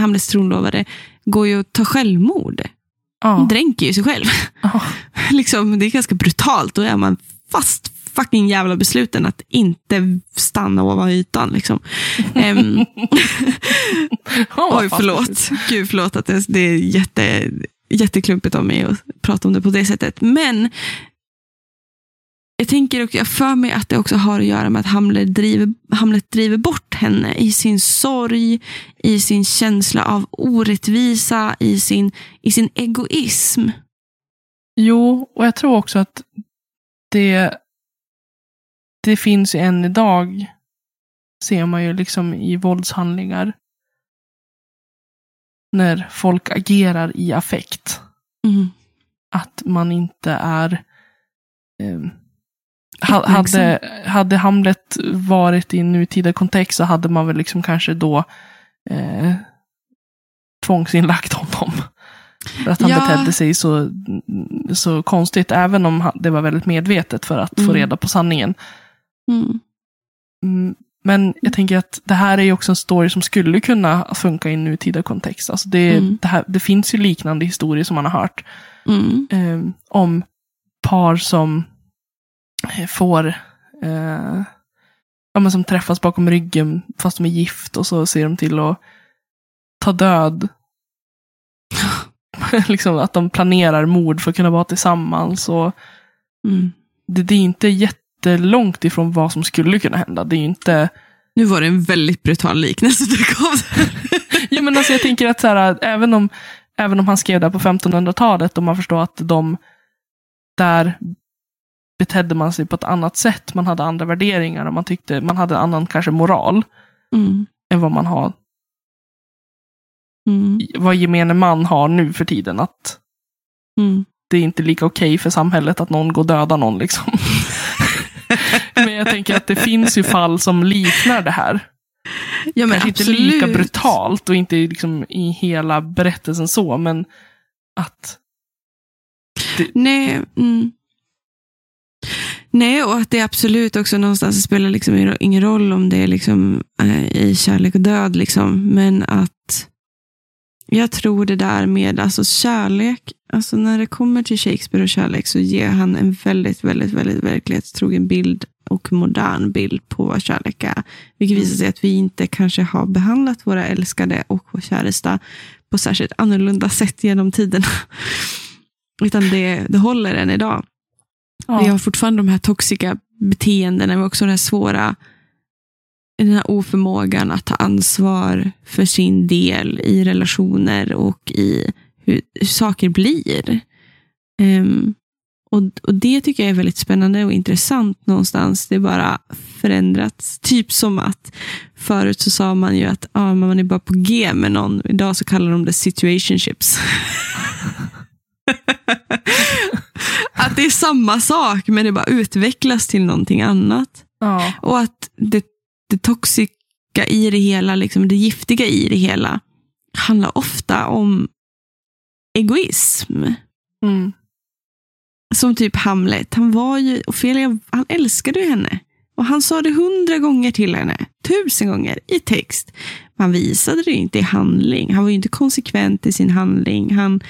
Hamlets tronlovare, går ju att ta självmord. Hon Ja. dränker ju sig själv. Ja. liksom, det är ganska brutalt. Då är man fast fucking jävla besluten att inte stanna ovan ytan. Liksom. Ja, oj, förlåt. Gud, förlåt att det, det är jätte jätteklumpigt av mig att prata om det på det sättet. Men jag tänker och jag för mig att det också har att göra med att Hamlet driver, Hamlet driver bort henne i sin sorg, i sin känsla av orättvisa, i sin, i sin egoism. Jo, och jag tror också att det, det finns ju än idag, ser man ju liksom i våldshandlingar, när folk agerar i affekt. Mm. Att man inte är eh, ha- hade, hade Hamlet varit i en nutida kontext så hade man väl liksom kanske då eh, tvångsinlagt honom. För att han Ja. betedde sig så, så konstigt, även om det var väldigt medvetet för att få Mm. reda på sanningen. Mm. Mm, Men jag tänker att det här är ju också en story som skulle kunna funka i en nutida kontext. Alltså det, Mm. det, här, det finns ju liknande historier som man har hört eh, om par som eh, får eh, ja, men som träffas bakom ryggen fast de är gift och så ser de till att ta död. liksom att de planerar mord för att kunna vara tillsammans. Och Mm. det, det är inte jättelångt ifrån vad som skulle kunna hända. Det är inte Nu var det en väldigt brutal liknelse du gav. Ja, men alltså jag tänker att så här, även, om, även om han skrev det på 1500-talet och man förstår att de där betedde man sig på ett annat sätt. Man hade andra värderingar och man tyckte man hade annan kanske moral Mm. än vad man har, Mm. vad gemene man har nu för tiden. Att Mm. det är inte lika okej för samhället att någon går och dödar någon liksom. men jag tänker att det finns ju fall som liknar det här. Ja, men Kanske inte absolut. lika brutalt och inte liksom i hela berättelsen så, men att Nej, mm. Nej, och att det absolut också någonstans spelar liksom ingen roll om det är liksom, eh, i kärlek och död. Liksom. Men att jag tror det där med alltså kärlek, alltså när det kommer till Shakespeare och kärlek så ger han en väldigt, väldigt, väldigt verklighetstrogen bild och modern bild på vad kärlek är. Vilket visar sig att vi inte kanske har behandlat våra älskade och vår käresta på särskilt annorlunda sätt genom tiderna. Utan det, det håller än idag. ja, Vi har fortfarande de här toxiska beteendena, men också den här svåra den här oförmågan att ta ansvar för sin del i relationer och i hur, hur saker blir. Ehm, och, och Det tycker jag är väldigt spännande och intressant någonstans. Det är bara förändrats. Typ som att förut så sa man ju att ah, man är bara på G med någon. Idag så kallar de det situationships. att det är samma sak, men det bara utvecklas till någonting annat. ja. Och att det, det toxiska i det hela, liksom det giftiga i det hela, handlar ofta om egoism. Mm. Som typ Hamlet. Han var ju, Ophelia, han älskade ju henne. Och han sa det hundra gånger till henne. Tusen gånger i text. Men han visade det inte i handling. Han var ju inte konsekvent i sin handling. Han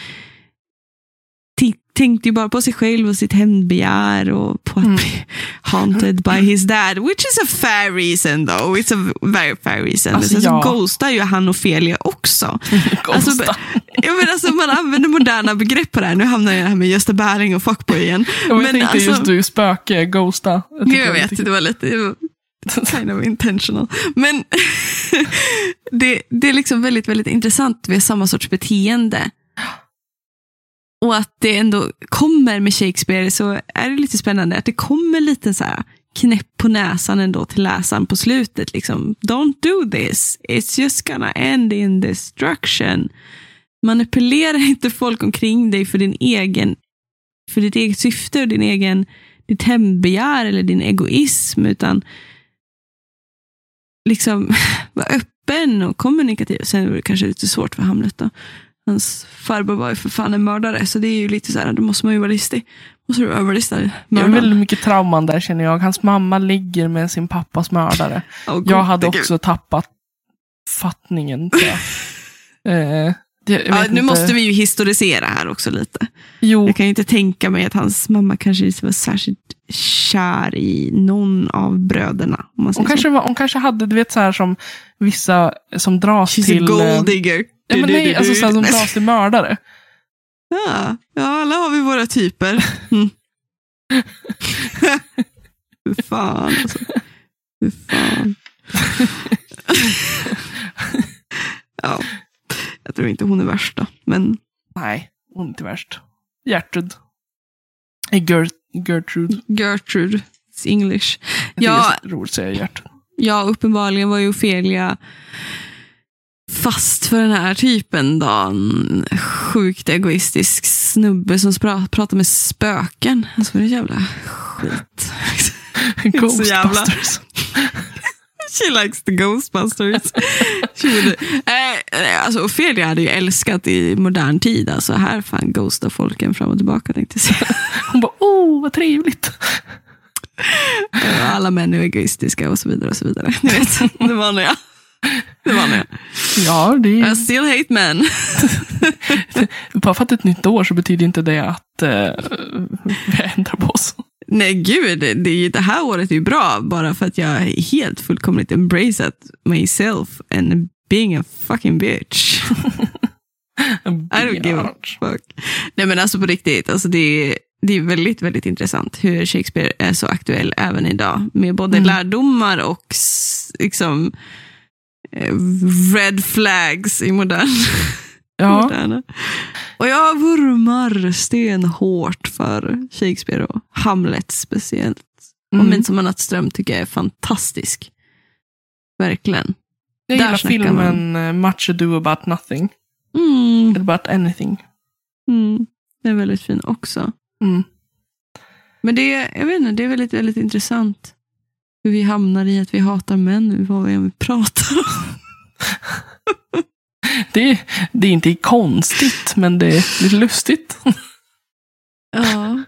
tänkte ju bara på sig själv och sitt hämndbegär och på att Mm. bli haunted by his dad. Which is a fair reason though. It's a very fair reason. Alltså, sen ja. så ghostar ju han Ophelia också. Alltså. Ja, men alltså, man använder moderna begrepp på det här. Nu hamnar jag här med Gösta Berling och fuckboy igen. Jag men tänkte alltså- just du, spöke, ghosta. Jag, tycker vet, det var lite det var kind of intentional. Men det, det är liksom väldigt, väldigt intressant. Vi har samma sorts beteende. Och att det ändå kommer med Shakespeare så är det lite spännande att det kommer lite så här knäpp på näsan ändå till läsaren på slutet. Liksom, Don't do this. It's just gonna end in destruction. Manipulera inte folk omkring dig för din egen för ditt eget syfte och din egen, ditt hämndbegär eller din egoism, utan liksom vara öppen och kommunikativ. Sen är det kanske lite svårt för Hamlet då. Hans farbror var ju för fan en mördare, så det är ju lite så här, då måste man ju vara listig. Måste du överlista Det är väldigt mycket trauman där känner jag. Hans mamma ligger med sin pappas mördare. Åh, Jag hade också tappat fattningen. tror jag. eh, det, jag Ja, nu inte. måste vi ju historisera här också lite. Jo, Jag kan ju inte tänka mig att hans mamma kanske inte var särskilt kär i någon av bröderna. Om man hon kanske, var, hon kanske hade, du vet så här som vissa som dras She's till... a eh, gold digger. Ja, men nej, alltså så här, som dras till mördare. Ja, ja, alla har vi våra typer. Mm. Fy fan alltså. Fy fan. ja, jag tror inte hon är värsta, men Nej, hon är inte värst. Gertrud. Nej, Gert, Gertrude. Gertrude, it's English. Jag tycker Ja. det är roligt att säga Gertrud. Ja, uppenbarligen var ju Ofelia fast för den här typen då. En sjukt egoistisk snubbe som pra- pratar med spöken. Alltså, vad är det jävla skit? Ghostbusters. She likes the Ghostbusters. Eh, alltså, Ofelia hade ju älskat i modern tid. Alltså, här fan ghostar folken fram och tillbaka tänkte jag. Hon bara, oh vad trevligt. Eh, Alla män är egoistiska och så vidare. och så vidare. Ni vet, det vanliga. Det vanliga. Ja, det är, I still hate men. bara för att det är ett nytt år så betyder inte det att eh, vi ändrar på oss. Nej, gud, det, är ju- det här året är ju bra bara för att jag helt fullkomligt embraceat myself and being a fucking bitch. I don't give a fuck. Nej, men alltså på riktigt, alltså det, är, det är väldigt, väldigt intressant hur Shakespeare är så aktuell även idag. Med både Mm. lärdomar och liksom red flags i modern Ja, moderna. Och jag vurmar stenhårt för Shakespeare och Hamlet speciellt. Och mm. Midsommarnattsdröm Nattström tycker jag är fantastisk. Verkligen. jag där gillar filmen eh, Much Ado About Nothing. Mm, About Anything. mm, det är väldigt fin också. Mm. Men det jag vet inte, det är väldigt, väldigt intressant. Hur vi hamnar i att vi hatar män, vad vi än pratar om. Det, det är inte konstigt, men det är lite lustigt. Ja.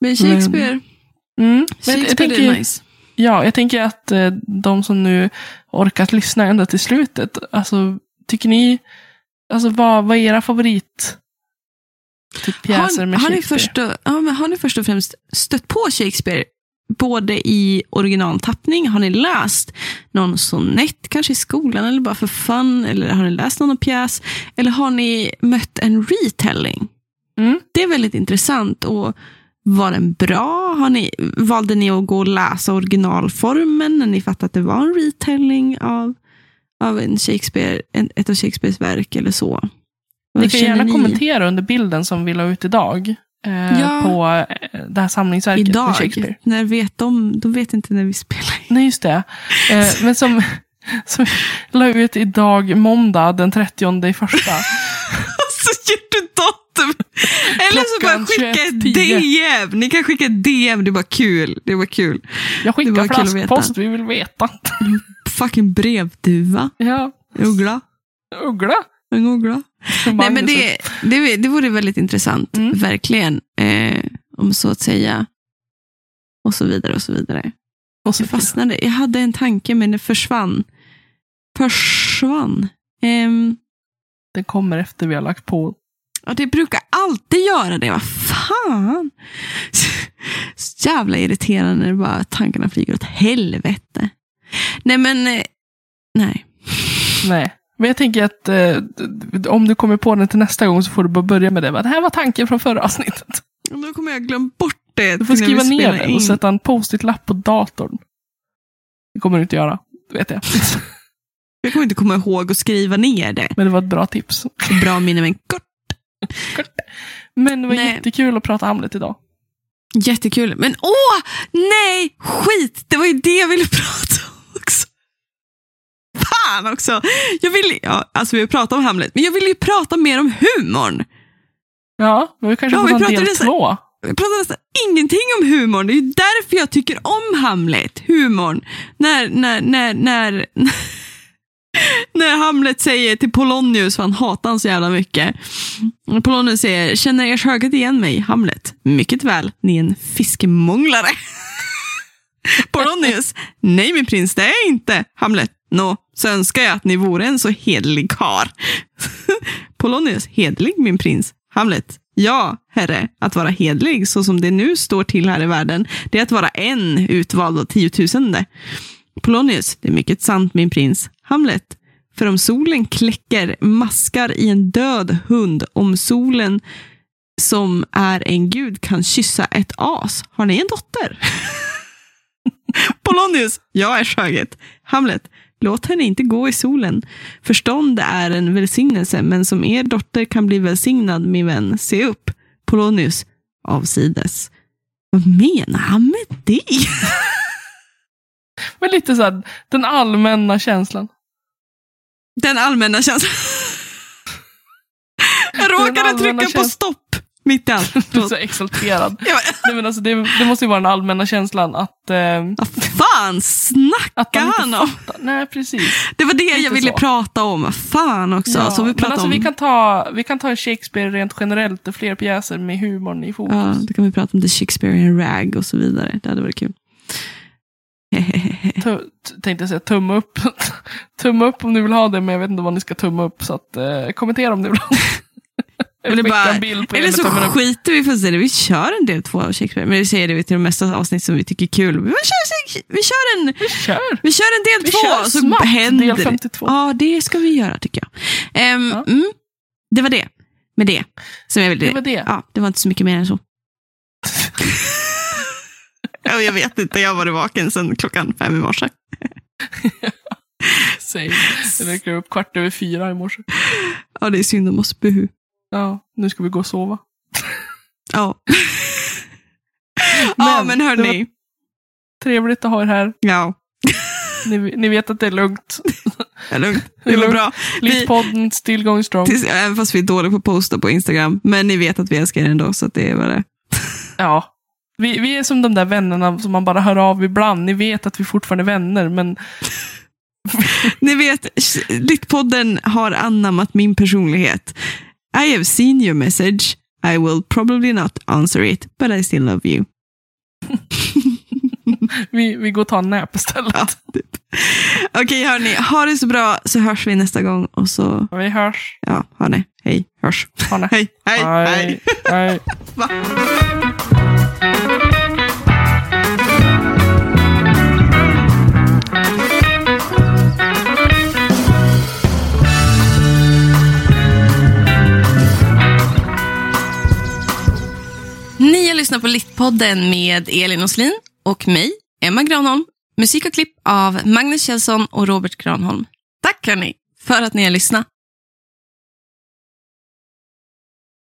Men Shakespeare, Mm. Men jag, jag Shakespeare tänker, är nice. Ja, jag tänker att eh, de som nu orkat lyssna ända till slutet, alltså tycker ni, alltså vad, vad är era favorit typ, pjäser har, med har, ni Shakespeare? först och, ja, men har ni först och främst stött på Shakespeare både i originaltappning, har ni läst någon sonett kanske i skolan eller bara för fun, eller har ni läst någon pjäs, eller har ni mött en retelling? Mm. Det är väldigt intressant. Och var den bra? Har ni, valde ni att gå och läsa originalformen när ni fattade att det var en retelling av, av en Shakespeare, ett av Shakespeares verk eller så? Vad Ni kan gärna ni? kommentera under bilden som vi la ut idag. Eh, Ja. På eh, det här samlingsverket med Idag, Shakespeare. när vet de? De vet inte när vi spelar in. Nej, just det. Eh, men som, som la ut idag, måndag den 30 i första. Så ger du datum. Eller så bara skicka ett 21.10. DM. Ni kan skicka ett DM, det var kul. Det var kul. Jag skickar flaskpost, vi vill veta. Fucking brevduva. Ja, Uggla. uggla. En uggla. Nej, men det, det, det vore väldigt intressant, Mm. verkligen. Eh, om så att säga. Och så vidare och så vidare. Och så Jag fastnade. Jag hade en tanke men det försvann. Försvann. Ehm, Det kommer efter vi har lagt på. ja, det brukar alltid göra det. Vad fan. Så jävla irriterande när bara tankarna flyger åt helvete. Nej men, eh, nej. Nej. Men jag tänker att eh, om du kommer på den till nästa gång så får du bara börja med det. Det här var tanken från förra avsnittet. Då kommer jag glömma bort det. Du får skriva ner det och sätta en post-it-lapp på datorn. Det kommer du inte göra, vet jag. Jag kommer inte komma ihåg att skriva ner det. Men det var ett bra tips. Bra minne men kort. Men det var Nej. jättekul att prata Hamlet idag. Jättekul. Men åh, nej, skit. Det var ju det jag ville prata. Fan också. Jag vill, ja, alltså vi har pratat om Hamlet, men jag vill ju prata mer om humorn. Ja, men vi kanske Ja, får vi ta del nästan- två. Vi pratar nästan ingenting om humorn. Det är ju därför jag tycker om Hamlet. Humorn. När, när, när, när, när Hamlet säger till Polonius, för han hatar han så jävla mycket. Polonius säger, känner ers höghet igen mig, Hamlet? Mycket väl, ni är en fiskemånglare. Polonius, nej min prins, det är jag inte. Hamlet, nå, så önskar jag att ni vore en så hedlig kar. Polonius, hedlig min prins. Hamlet, ja, herre, att vara hedlig så som det nu står till här i världen, det är att vara en utvald av tiotusende. Polonius, det är mycket sant min prins. Hamlet, För om solen kläcker maskar i en död hund, om solen som är en gud kan kyssa ett as. Har ni en dotter? Polonius, jag är skönhet. Hamlet, låt henne inte gå i solen. Förstånd är en välsignelse, men som er dotter kan bli välsignad, min vän. Se upp. Polonius, avsides. Vad menar han med det? Men lite så här, den allmänna känslan. Den allmänna känslan. Jag råkade trycka på stopp mitt i allt. Du är så exalterad. Nej, men alltså, det, det måste ju vara den allmänna känslan att... Eh, Vad fan snackar han om? Nej, precis. Det var det Lite jag ville så. prata om. Fan också. Ja, så vi men alltså, om... vi, kan ta, vi kan ta Shakespeare rent generellt och fler pjäser med humorn i fokus. Ja, då kan vi prata om The Shakespearean Rag och så vidare. Det hade varit kul. T- tänkte jag säga tumme upp. tumme upp om ni vill ha det, men jag vet inte vad ni ska tumma upp. Så att, eh, kommentera om ni vill ha det. Eller bara- er Eller så skiter vi fullständigt. Vi kör en del två av Shakespeare. Men vi säger det till de mesta avsnitt som vi tycker är kul. Vi kör, vi kör, en, Vi kör! vi kör en del Vi två. så smatt, händer del det. 52. Ja, det ska vi göra tycker jag. Ehm, Ja. mm, det var det. Med det. Som jag ville. Det var det. Ja, det var inte så mycket mer än så. Ja, jag vet inte, jag varit vaken sedan klockan fem i morse. Säg. Jag räcker upp kvart över fyra i morse. Ja, det är synd om oss. Buhu. Ja, nu ska vi gå och sova. Ja. ja, Men men det hörni. Trevligt att ha er här. Ja, Ni, ni vet att det är lugnt. det är lugnt. Det är bra. Vi, Littpodden still going strong. tills, även fast vi är dåliga på att posta på Instagram. Men ni vet att vi älskar er ändå, så det är vad det är. Ja. Vi, vi är som de där vännerna som man bara hör av ibland. Ni vet att vi fortfarande är vänner, men Ni vet, Littpodden har anammat min personlighet. I have seen your message. I will probably not answer it, but I still love you. vi, vi går och tar en nap istället. Ja, typ. Okej, hörni. Ha det så bra, så hörs vi nästa gång. Och så, Vi hörs. ja, det. Hej, hörs. Det. Hej, hej, hej. Hej. Hej. Ni har lyssnat på Littpodden med Elin Oslin och mig, Emma Granholm. Musik och klipp av Magnus Kjellson och Robert Granholm. Tack hörni för att ni har lyssnat.